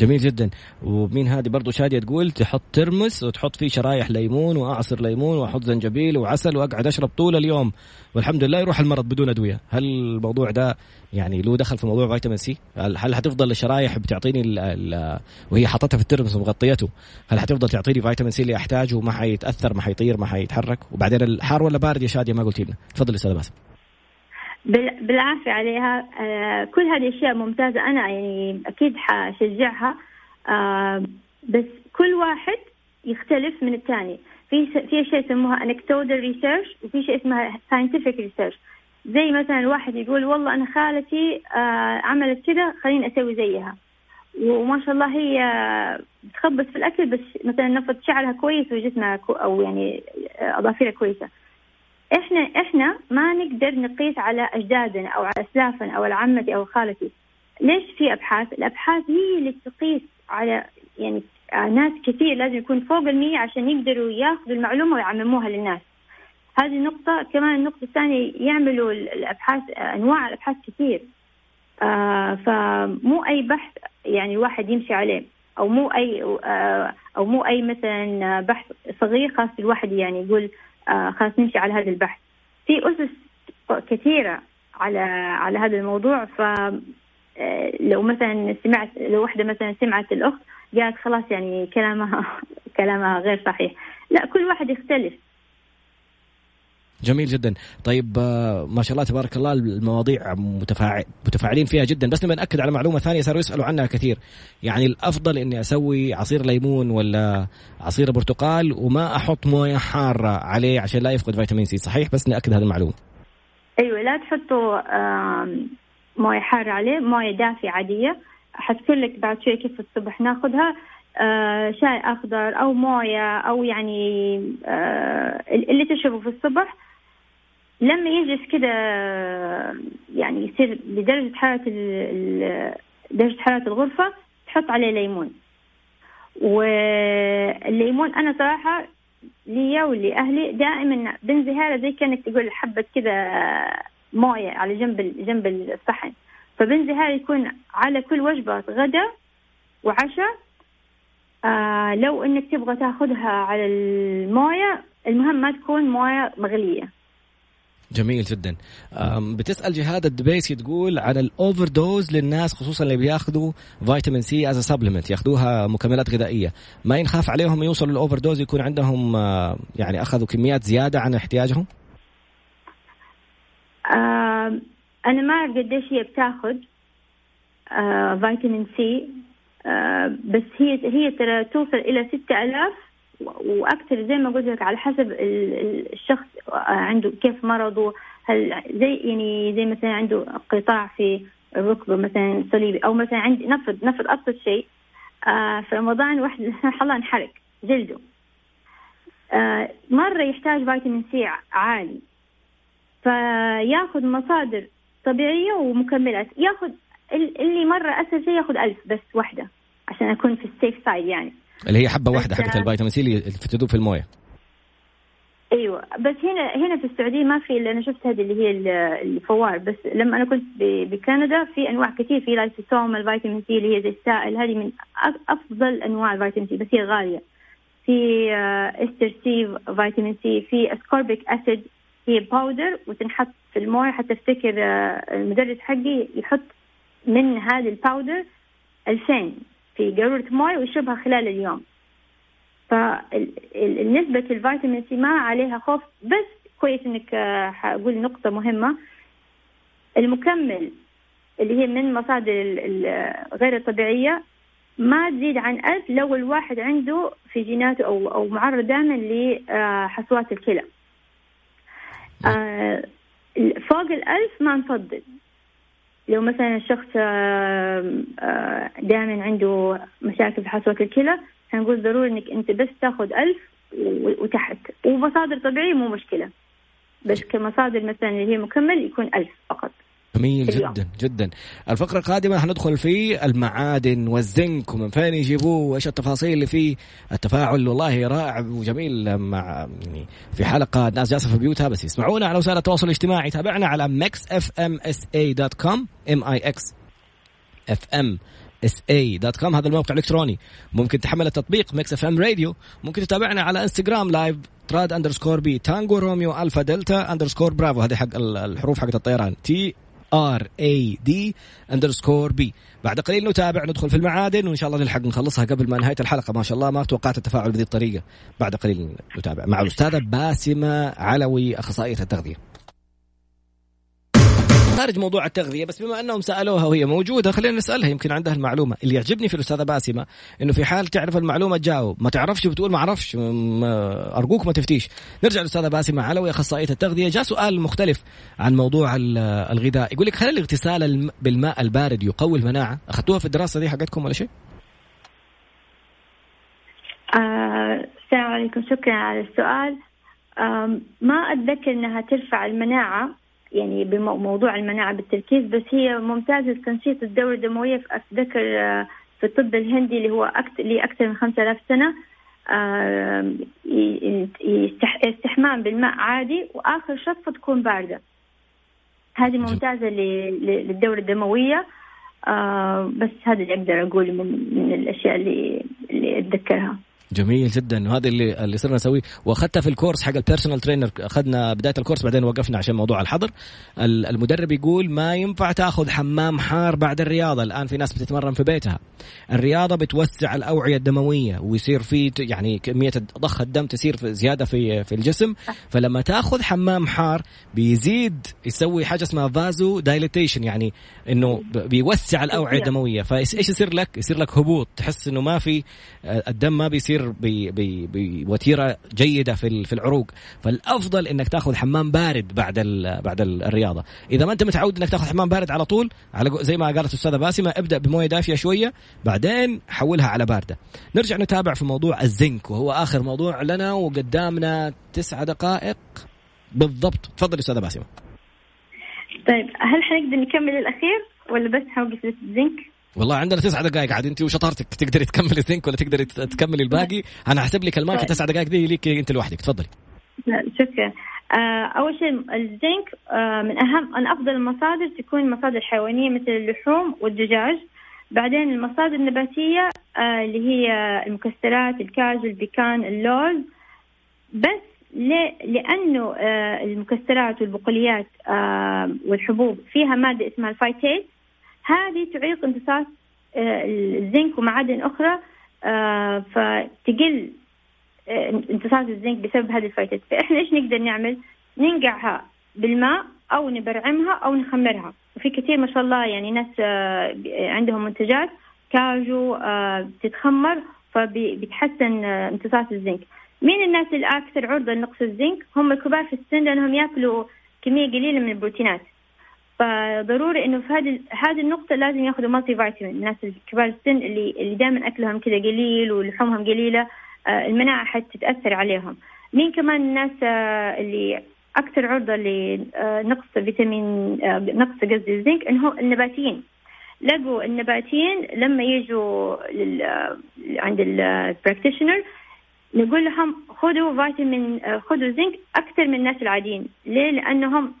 جميل جدا. ومين هذه برضو شادية تقول تحط ترمس وتحط فيه شرايح ليمون وأعصر ليمون وأحط زنجبيل وعسل وأقعد أشرب طول اليوم. والحمد لله يروح المرض بدون أدوية. هل الموضوع ده يعني له دخل في موضوع فيتامين سي؟ هل حتفضل الشرايح بتعطيني ال ال وهي حاطتها في الترمس ومغطيته؟ هل حتفضل تعطيني فيتامين سي اللي أحتاجه وما حيتأثر ما حيطير ما حيتحرك؟ وبعدين الحار ولا بارد يا شادية؟ ما قلت لنا. تفضل أستاذ باسم. بالعافية عليها. آه كل هذه أشياء ممتازة. أنا يعني أكيد حشجعها. آه بس كل واحد يختلف من الثاني. في في شيء يسموها anecdotal research وفي شيء اسمها scientific research. زي مثلا الواحد يقول والله أنا خالتي آه عملت كذا خليني أسوي زيها. وما شاء الله هي بتخبص في الأكل بس مثلا نفط شعرها كويس وجسمها كو أو يعني أظافرها كويسة. إحنا إحنا ما نقدر نقيس على أجدادنا أو على أسلافنا أو على عمتي أو خالتي. ليش في أبحاث؟ الأبحاث هي اللي تقيس على يعني ناس كثير لازم يكون فوق المية عشان يقدروا ياخذوا المعلومة ويعمموها للناس. هذه النقطة كمان النقطة الثانية يعملوا الأبحاث أنواع الأبحاث كثير. آه فمو أي بحث يعني الواحد يمشي عليه أو مو أي آه أو مو أي مثلا بحث صغير خاص الواحد يعني يقول آه خلاص نمشي على هذا البحث. في أسس كثيرة على على هذا الموضوع ف لو مثلا سمعت لو واحدة مثلا سمعت الأخت قالت خلاص يعني كلامها كلامها غير صحيح. لا كل واحد يختلف. جميل جدا. طيب ما شاء الله تبارك الله المواضيع متفاعل متفاعلين فيها جدا. بس نبي نأكد على معلومة ثانية صاروا يسألوا عنها كثير. يعني الأفضل إني أسوي عصير ليمون ولا عصير برتقال وما أحط موية حارة عليه عشان لا يفقد فيتامين سي صحيح؟ بس نأكد هذه المعلومة. أيوه لا تحطوا موية حارة عليه موية دافية عادية. حتقول لك بعد شوي كيف الصبح ناخذها. آه شاي أخضر أو موية أو يعني آه اللي تشربه في الصبح. لما يجلس كده يعني يصير لدرجة حرارة درجة حرارة الغرفة تحط عليه ليمون. والليمون أنا صراحة لي ولأهلي دائما بنزهارة زي كأنك تقول حبة كده موية على جنب جنب الصحن. فبنزهير يكون على كل وجبة غدا وعشاء آه لو إنك تبغى تأخذها على الموية المهم ما تكون موية مغلية. جميل جدا. بتسأل جهاد الدبيسي تقول عن ال overdose للناس خصوصا اللي بياخذوا فيتامين سي as supplement ياخذوها مكملات غذائية. ما ينخاف عليهم يوصلوا ال overdose يكون عندهم يعني أخذوا كميات زيادة عن احتياجهم؟ آه أنا ما أعرف قديش هي بتاخذ آه فيتامين سي آه بس هي هي ترى توصل إلى 6000 وأكثر زي ما قلت لك على حسب الشخص عنده كيف مرضه. هل زي يعني زي مثلا عنده قطاع في الركبة مثلا صليبي أو مثلا عندي نفرض نفرض أبسط شيء آه في رمضان واحد الله انحرق جلده. آه مرة يحتاج فيتامين سي عالي فياخذ مصادر طبيعية ومكملات. ياخذ اللي مرة أسهل شيء ياخذ ألف بس واحدة عشان أكون في ال safe side يعني. اللي هي حبة واحدة حقت الفيتامين سي اللي تدوب في الموية. أيوه بس هنا هنا في السعودية ما في اللي أنا شفت هذه اللي هي الفوار بس لما أنا كنت بكندا في أنواع كثير في liposome الفيتامين سي اللي هي زي السائل هذه من أفضل أنواع الفيتامين سي بس هي غالية. في Ester-C فيتامين سي في ascorbic acid هي powder وتنحط في الموية حتى أفتكر المدرس حقي يحط من هذه ال powder 2000 في قارورة مويه ويشربها خلال اليوم. فالنسبة الفيتامين سي ما عليها خوف بس كويس إنك حقول نقطة مهمة. المكمل اللي هي من مصادر غير الطبيعية ما تزيد عن ألف لو الواحد عنده في جيناته أو أو معرض دائما لحصوات الكلى. فوق الألف ما نفضل. لو مثلا الشخص دائما عنده مشاكل في حصوة الكلى هنقول ضروري إنك أنت بس تاخذ ألف وتحت. ومصادر طبيعية مو مشكلة. بس كمصادر مثلا اللي هي مكمل يكون ألف فقط. جميل جدا جدا. الفقرة القادمة حندخل في المعادن والزنك ومن فين يجيبوه وإيش التفاصيل اللي فيه. التفاعل والله رائع وجميل مع يعني في حلقة الناس جالسة في بيوتها بس يسمعونا على وسائل التواصل الاجتماعي. تابعنا على Mix FM SA dot com M I X F M S A dot com هذا الموقع الإلكتروني. ممكن تحمل التطبيق Mix FM Radio ممكن تتابعنا على انستغرام live Trad underscore B Tango Romeo Alpha Delta underscore Bravo هذه حق الحروف حقت الطيران. T R A D underscore B بعد قليل نتابع ندخل في المعادن وإن شاء الله نلحق نخلصها قبل ما نهاية الحلقة. ما شاء الله ما توقعت التفاعل بهذه الطريقة. بعد قليل نتابع. مع الأستاذة باسمة علوي أخصائية التغذية. خارج موضوع التغذية بس بما أنهم سألوها وهي موجودة خلينا نسألها. يمكن عندها المعلومة. اللي يعجبني في الأستاذة باسمة إنه في حال تعرف المعلومة تجاوب. ما تعرفش بتقول ما أعرفش أرجوك ما تفتيش. نرجع للاستاذه باسمة علوي اخصائيه التغذية. جاء سؤال مختلف عن موضوع الغذاء. يقول لك هل الاغتسال بالماء البارد يقوي المناعة؟ أخذتوها في الدراسة دي حقتكم ولا شيء؟ آه، السلام عليكم. شكرا على السؤال. ما أتذكر أنها ترفع المناعة يعني بموضوع المناعة بالتركيز بس هي ممتازة لتنشيط الدورة الدموية أتذكر آه، في الطب الهندي اللي هو أكثر لأكثر من 5000 سنة استحمام بالماء عادي وآخر شطفة تكون باردة. هذه ممتازة للدورة الدموية آه، بس هذا اللي أقدر أقوله من الأشياء اللي اللي أتذكرها. جميل جدا. وهذا اللي اللي صرنا نسويه. واخذتها في ال course حق ال personal trainer أخذنا بداية ال course بعدين وقفنا عشان موضوع الحظر. المدرب يقول ما ينفع تأخذ حمام حار بعد الرياضة. الآن في ناس بتتمرن في بيتها. الرياضة بتوسع الأوعية الدموية ويصير في يعني كمية ضخ الدم تصير زيادة في في الجسم. فلما تأخذ حمام حار بيزيد يسوي حاجة اسمها vasodilation يعني إنه بيوسع الأوعية الدموية. فايش يصير لك؟ يصير لك هبوط. تحس إنه ما في الدم ما بيصير يصير بوتيره جيدة في في العروق. فالأفضل إنك تأخذ حمام بارد بعد بعد الرياضة. إذا ما أنت متعود إنك تأخذ حمام بارد على طول على زي ما قالت الأستاذة باسمة ابدأ بموية دافية شوية بعدين حولها على باردة. نرجع نتابع في موضوع الزنك وهو آخر موضوع لنا وقدامنا تسعة دقائق. بالضبط. تفضل أستاذة باسمة. طيب هل حنقدر نكمل الأخير ولا بس حوقف الزنك والله عندنا تسع دقائق عاد انت وشطارتك تقدري تكملي الزنك ولا تقدري تكملي الباقي؟ أنا احسب لك المايك التسع دقائق دي ليك انت لوحدك تفضلي. شكرا. آه، أول شيء الزنك آه، من أهم من أفضل المصادر تكون مصادر حيوانية مثل اللحوم والدجاج. بعدين المصادر النباتية آه، اللي هي المكسرات الكاجو البيكان اللوز. بس؟ لأنه المكسرات والبقوليات والحبوب فيها مادة اسمها ال phytate هذه تعيق امتصاص آه، الزنك ومعادن أخرى آه، فتقل آه، امتصاص الزنك بسبب هذه الفايتات. فإحنا إيش نقدر نعمل؟ ننقعها بالماء أو نبرعمها أو نخمرها. وفي كثير ما شاء الله يعني ناس عندهم منتجات كاجو تتخمر فبتحسن امتصاص الزنك. مين الناس الأكثر عرضة لنقص الزنك؟ هم الكبار في السن لأنهم يأكلوا كمية قليلة من البروتينات. فضروري إنه في هذه هذه النقطة لازم ياخذوا مالتي فيتامين الناس الكبار السن اللي اللي دائما أكلهم كذا قليل ولحومهم قليلة آه، المناعة حتتأثر عليهم. مين كمان الناس آه، اللي أكثر عرضة لنقص فيتامين آه، نقص قصدي الزنك إنه النباتيين. لقوا النباتيين لما يجوا لل... عند ال practitioner نقول لهم خذوا فيتامين خذوا زنك أكثر من الناس العاديين. ليه؟ لأنهم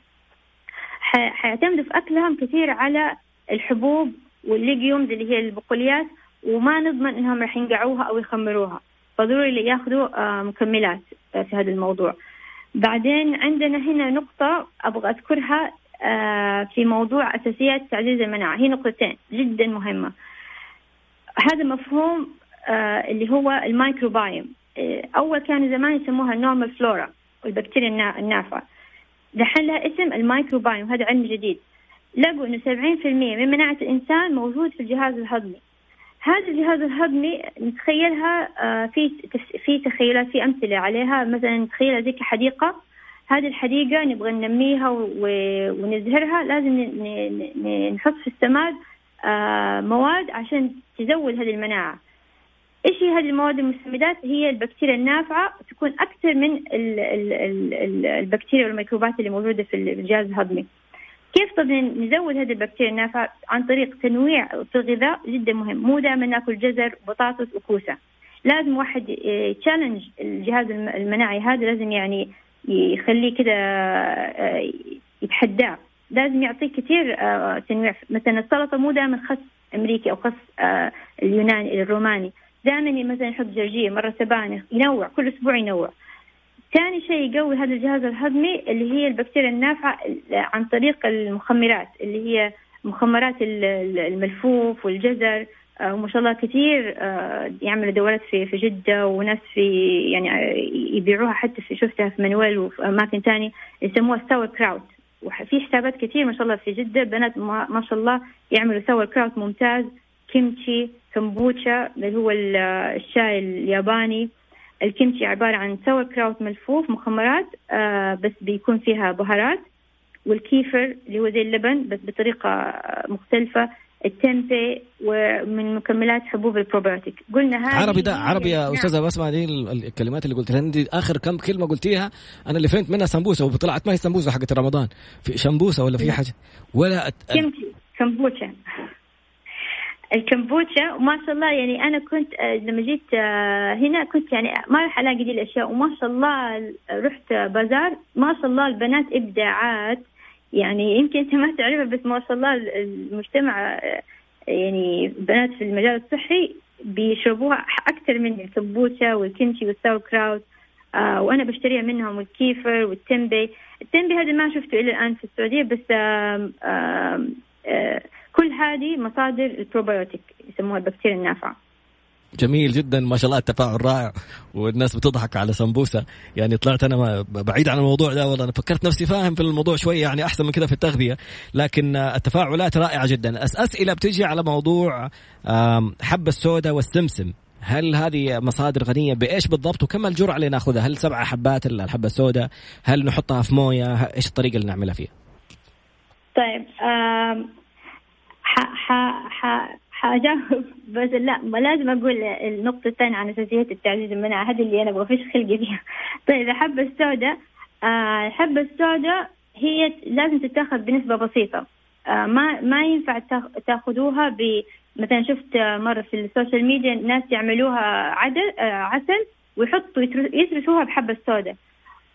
حيعتمدوا في أكلهم كثير على الحبوب وال legumes اللي هي البقوليات وما نضمن إنهم راح ينقعوها أو يخمروها. فضروري ياخذوا آه، مكملات آه، في هذا الموضوع. بعدين عندنا هنا نقطة أبغى أذكرها آه، في موضوع أساسيات تعزيز المناعة. هي نقطتين جدا مهمة. هذا مفهوم اللي هو الميكروبايوم. أول كانوا زمان يسموها ال normal flora والبكتيريا النافعة. دحين لها اسم المايكروبايوم هذا علم جديد. لقوا إنه 70% من مناعة الإنسان موجود في الجهاز الهضمي. هذا الجهاز الهضمي نتخيلها آه، في في تخيلات في أمثلة عليها. مثلا نتخيلها زي كحديقه هذه الحديقة نبغى ننميها ونزهرها. لازم نحط في السماد آه، مواد عشان تزود هذه المناعة. إيش هي هذه المواد المسمدات هي البكتيريا النافعة تكون أكثر من البكتيريا والميكروبات اللي موجودة في الجهاز الهضمي. كيف طب نزود هذه البكتيريا النافعة؟ عن طريق تنويع في الغذاء جدا مهم. مو دائما نأكل جزر بطاطس وكوسة. لازم واحد يتشالنج الجهاز المناعي هذا لازم يعني يخليه كده آه، يتحداه. لازم يعطيه كثير آه، تنويع. مثلا السلطة مو دائما خس أمريكي أو خس آه، اليوناني الروماني. دائما مثلا يحط جرجير مرة سبانخ ينوع كل أسبوع ينوع. ثاني شيء يقوي هذا الجهاز الهضمي اللي هي البكتيريا النافعة عن طريق المخمرات اللي هي مخمرات الملفوف والجزر. آه، وما شاء الله كثير آه، يعملوا دورات في في جدة وناس في يعني يبيعوها حتى في شفتها في مانويل وفي أماكن ثانية يسموها sauerkraut وفي حسابات كثير ما شاء الله في جدة بنات ما شاء الله يعملوا sauerkraut ممتاز. كيمتشي كمبوتشا اللي هو الشاي الياباني. الكيمتشي عبارة عن sauerkraut ملفوف مخمرات آه بس بيكون فيها بهارات. وال kefir اللي هو زي اللبن بس بطريقة مختلفة. ال tempeh ومن مكملات حبوب البروبيوتيك. قلنا هذه عربي ده عربي يا نعم. أستاذة باسمة دي الكلمات اللي قلتها. دي آخر كم كلمة قلتيها أنا اللي فهمت منها سمبوسة وطلعت ما هي سمبوسة حقت رمضان. في شمبوسة ولا في حاجة؟ ولا أت... كيمتشي الكمبوتشا وما شاء الله يعني أنا كنت آه، لما جيت آه، هنا كنت يعني ما راح ألاقي دي الأشياء. وما شاء الله رحت بازار ما شاء الله البنات إبداعات. يعني يمكن أنت ما تعرفها بس ما شاء الله المجتمع يعني بنات في المجال الصحي بيشربوها أكثر من الكمبوتشا والكيمشي والساو كراوت آه وأنا بشتريها منهم والكيفر والتمبي التمبي هذا ما شفته إلى الآن في السعودية بس آه آه آه كل هذه مصادر البروبيوتيك يسموها البكتيريا النافعة. جميل جدا ما شاء الله التفاعل رائع. والناس بتضحك على سمبوسة. يعني طلعت أنا بعيد عن الموضوع ده والله أنا فكرت نفسي فاهم في الموضوع شوية يعني أحسن من كذا في التغذية. لكن التفاعلات رائعة جدا. أسئلة بتجي على موضوع حب السوداء والسمسم. هل هذه مصادر غنية؟ بإيش بالضبط؟ وكم الجرعة اللي ناخذها؟ هل سبعة حبات الحبة السوداء؟ هل نحطها في موية؟ إيش الطريقة اللي نعملها فيها؟ طيب حاجاوب بس لا ما لازم أقول النقطة الثانية عن أساسيات التعزيز المناعة هذه اللي أنا أبغى فيش خلقي فيها. طيب الحبة السوداء آه الحبة السوداء هي لازم تتاخذ بنسبة بسيطة. آه ما ما ينفع تاخذوها ب مثلا شفت مرة في السوشيال ميديا ناس يعملوها عدل آه عسل ويحطوا يترسوها بحبة السوداء.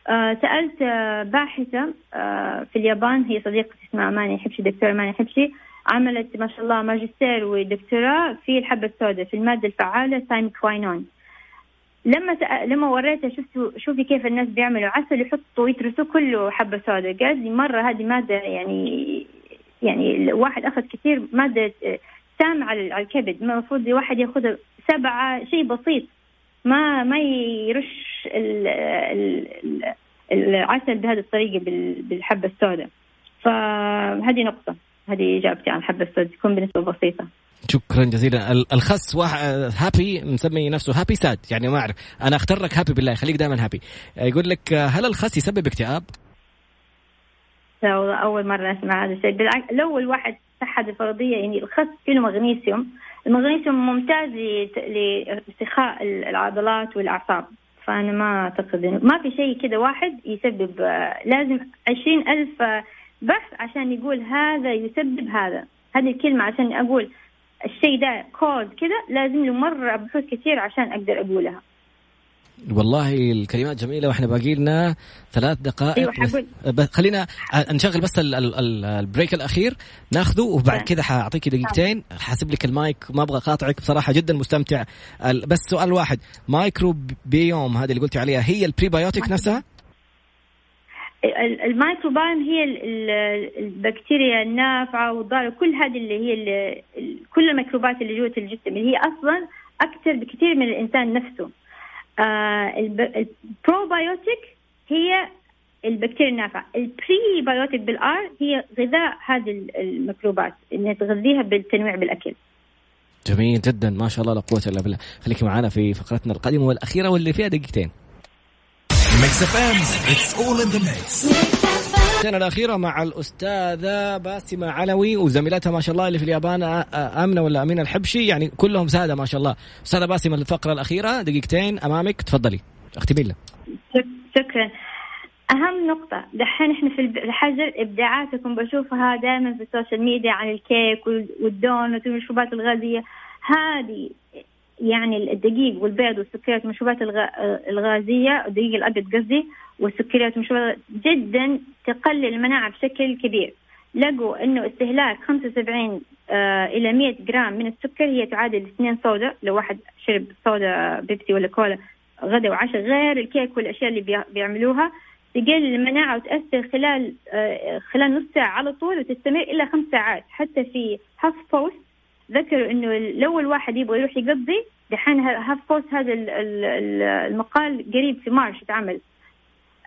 آه سألت آه باحثة آه في اليابان هي صديقتي اسمها اماني حبشي دكتورة اماني حبشي. عملت ما شاء الله ماجستير ودكتوراه في الحبة السوداء في المادة الفعالة quinone. لما. لما وريتها شفت شوفي كيف الناس بيعملوا عسل يحطوا يترسوا كله حبة سوداء. قال لي مرة هذه مادة يعني يعني الواحد أخذ كثير مادة سام على الكبد. المفروض الواحد ياخذ سبعة شيء بسيط. ما ما يرش ال... ال... العسل بهذه الطريقة بالحبة السوداء. فهذه نقطة. هذه إجابتي. عن حبه السود تكون بنسبة بسيطة. شكرا جزيلا. الخس واحد happy مسمي نفسه happy sad يعني ما أعرف. أنا أختار لك happy بالله. خليك دائما happy يقول لك هل الخس يسبب اكتئاب؟ لا والله أول مرة أسمع هذا الشيء. بالعكس لو الواحد صحة الفرضية يعني الخس فيه مغنيسيوم المغنيسيوم ممتاز لاسترخاء العضلات والأعصاب. فأنا ما أعتقد انه ما في شيء كذا واحد يسبب لازم عشرين ألف بحث عشان يقول هذا يسبب هذا. هذه الكلمة عشان أقول الشيء ده كود كذا لازم له مرة بحوث كثير عشان أقدر أقولها والله الكلمات جميلة وإحنا باقي لنا ثلاث دقائق أيوة بس. خلينا نشغل بس ال break الأخير ناخذه وبعد. كذا حأعطيك دقيقتين. حاسب لك المايك ما أبغى قاطعك بصراحة جدا مستمتع. بس سؤال واحد. مايكرو بيوم هذه اللي قلتي عليها هي ال prebiotic نفسها؟ الميكروبايوم هي البكتيريا النافعة والضارة. كل هذه اللي هي اللي كل الميكروبات اللي جوة الجسم اللي هي أصلا أكثر بكثير من الإنسان نفسه. آه البروبايوتيك هي البكتيريا النافعة. ال prebiotic بال R هي غذاء هذه الميكروبات انها تغذيها بالتنويع بالأكل. جميل جدا. ما شاء الله لا قوة إلا بالله. خليكي معنا في فقرتنا القادمة والأخيرة واللي فيها دقيقتين. Mix FM it's all in the mix السنة الأخيرة مع الأستاذة باسمة علوي وزميلتها ما شاء الله اللي في اليابان آمنة ولا أمينة الحبشي يعني كلهم سادة ما شاء الله. أستاذة باسمة الفقرة الأخيرة دقيقتين أمامك تفضلي. اختمي لنا. شكرا. أهم نقطة دحين إحنا في الحجر إبداعاتكم بشوفها دائما في ال social media عن الكيك والدونت والمشروبات الغازية. هذه يعني الدقيق والبيض والسكريات والمشروبات الغازية الدقيق الأبيض قصدي والسكريات والمشروبات جدا تقلل المناعة بشكل كبير. لقوا إنه استهلاك 75 آه إلى 100 جرام من السكر هي تعادل 2 soda. لو واحد شرب soda Pepsi ولا Cola غدا وعشاء غير الكيك والأشياء اللي بيعملوها. تقلل المناعة وتأثر خلال آه خلال نص ساعة على طول وتستمر إلى خمس ساعات. حتى في HuffPost ذكروا إنه لو الواحد يبغى يروح يقضي دحين HuffPost هذا المقال قريب في March اتعمل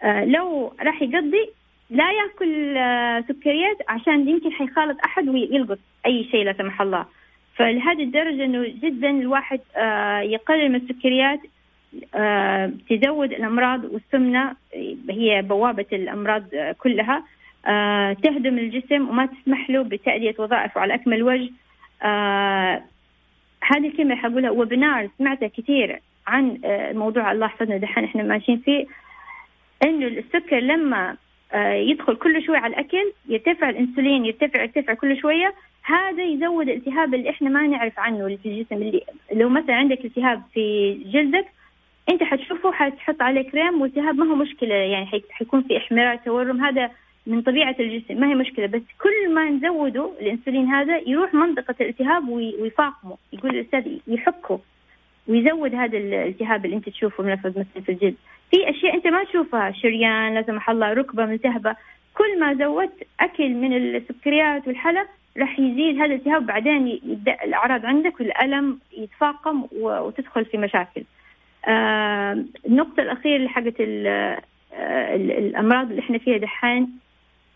آه لو راح يقضي لا يأكل آه، سكريات عشان يمكن حيخالط أحد ويلقط أي شيء لا سمح الله. فلهذه الدرجة إنه جدا الواحد آه، يقلل من السكريات تزود الأمراض والسمنة هي بوابة الأمراض كلها. تهدم الجسم وما تسمح له بتأدية وظائفه على أكمل وجه. هذه الكلمة حقولها وبنار سمعتها كثير عن موضوع الله حفظنا دحين إحنا ماشيين فيه إنه السكر لما آه، يدخل كل شوي على الأكل يرتفع الإنسولين يرتفع يرتفع كل شوية هذا يزود الالتهاب اللي إحنا ما نعرف عنه اللي في الجسم اللي لو مثلا عندك التهاب في جلدك أنت حتشوفه حتحط عليه كريم والتهاب ما هو مشكلة يعني حيكون في إحمرار تورم هذا من طبيعة الجسم ما هي مشكلة بس كل ما نزوده الإنسولين هذا يروح منطقة الالتهاب ويفاقمه يقول الأستاذ يحكه ويزود هذا الالتهاب اللي أنت تشوفه منفذ مثلا في الجلد في أشياء أنت ما تشوفها شريان لا سمح الله ركبة ملتهبة كل ما زودت أكل من السكريات والحلى راح يزيد هذا الالتهاب بعدين يبدأ الأعراض عندك والألم يتفاقم وتدخل في مشاكل. آه النقطة الأخيرة حقت آه، الأمراض اللي إحنا فيها دحين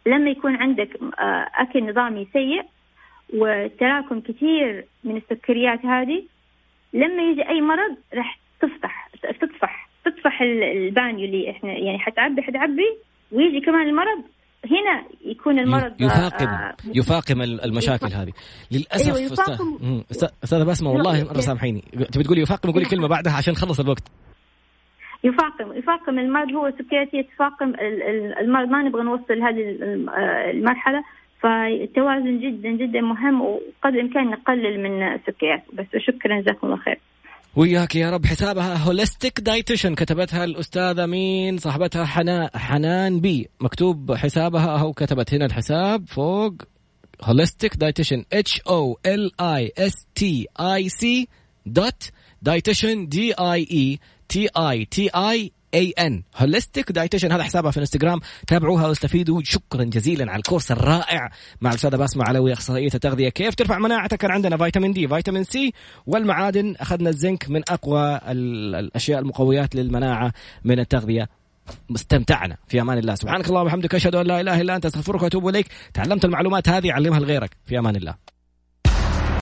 لما يكون عندك آه أكل نظامي سيء وتراكم كثير من السكريات هذه لما يجي أي مرض راح تفتح تطفح تطفح البانيو اللي إحنا يعني حتعبي حتعبي ويجي كمان المرض. هنا يكون المرض يفاقم آه يفاقم المشاكل هذه. للأسف أيوة يفاقم. استاذه بسمة والله مره سامحيني. تبي تقولي يفاقم؟ قولي كلمة بعدها عشان نخلص الوقت. يفاقم. يفاقم المرض هو سكرياتية تفاقم المرض ما نبغى نوصل هذه المرحلة. فالتوازن جدا جدا مهم وقدر الامكان نقلل من السكريات بس شكرا جزاكم الله خير. وياك يا رب. حسابها هوليستيك دايتيشن كتبتها الأستاذة مين؟ صاحبتها حنان حنان بي. مكتوب حسابها أو كتبت هنا الحساب فوق. هوليستيك دايتيشن اتش أو ال اي اس تي اي سي دوت دايتيشن دي اي اي T I T I A N holistic dietitian هذا حسابها في انستغرام تابعوها واستفيدوا. شكرا جزيلا على ال course الرائع. مع الأستاذة باسمة علوي أخصائية التغذية. كيف ترفع مناعتك؟ كان عندنا فيتامين D فيتامين C والمعادن. أخذنا الزنك من أقوى الأشياء المقويات للمناعة من التغذية. استمتعنا. في أمان الله. سبحانك اللهم وبحمدك. أشهد أن لا إله إلا أنت. أستغفرك وأتوب إليك. تعلمت المعلومات هذه. علمها لغيرك. في أمان الله.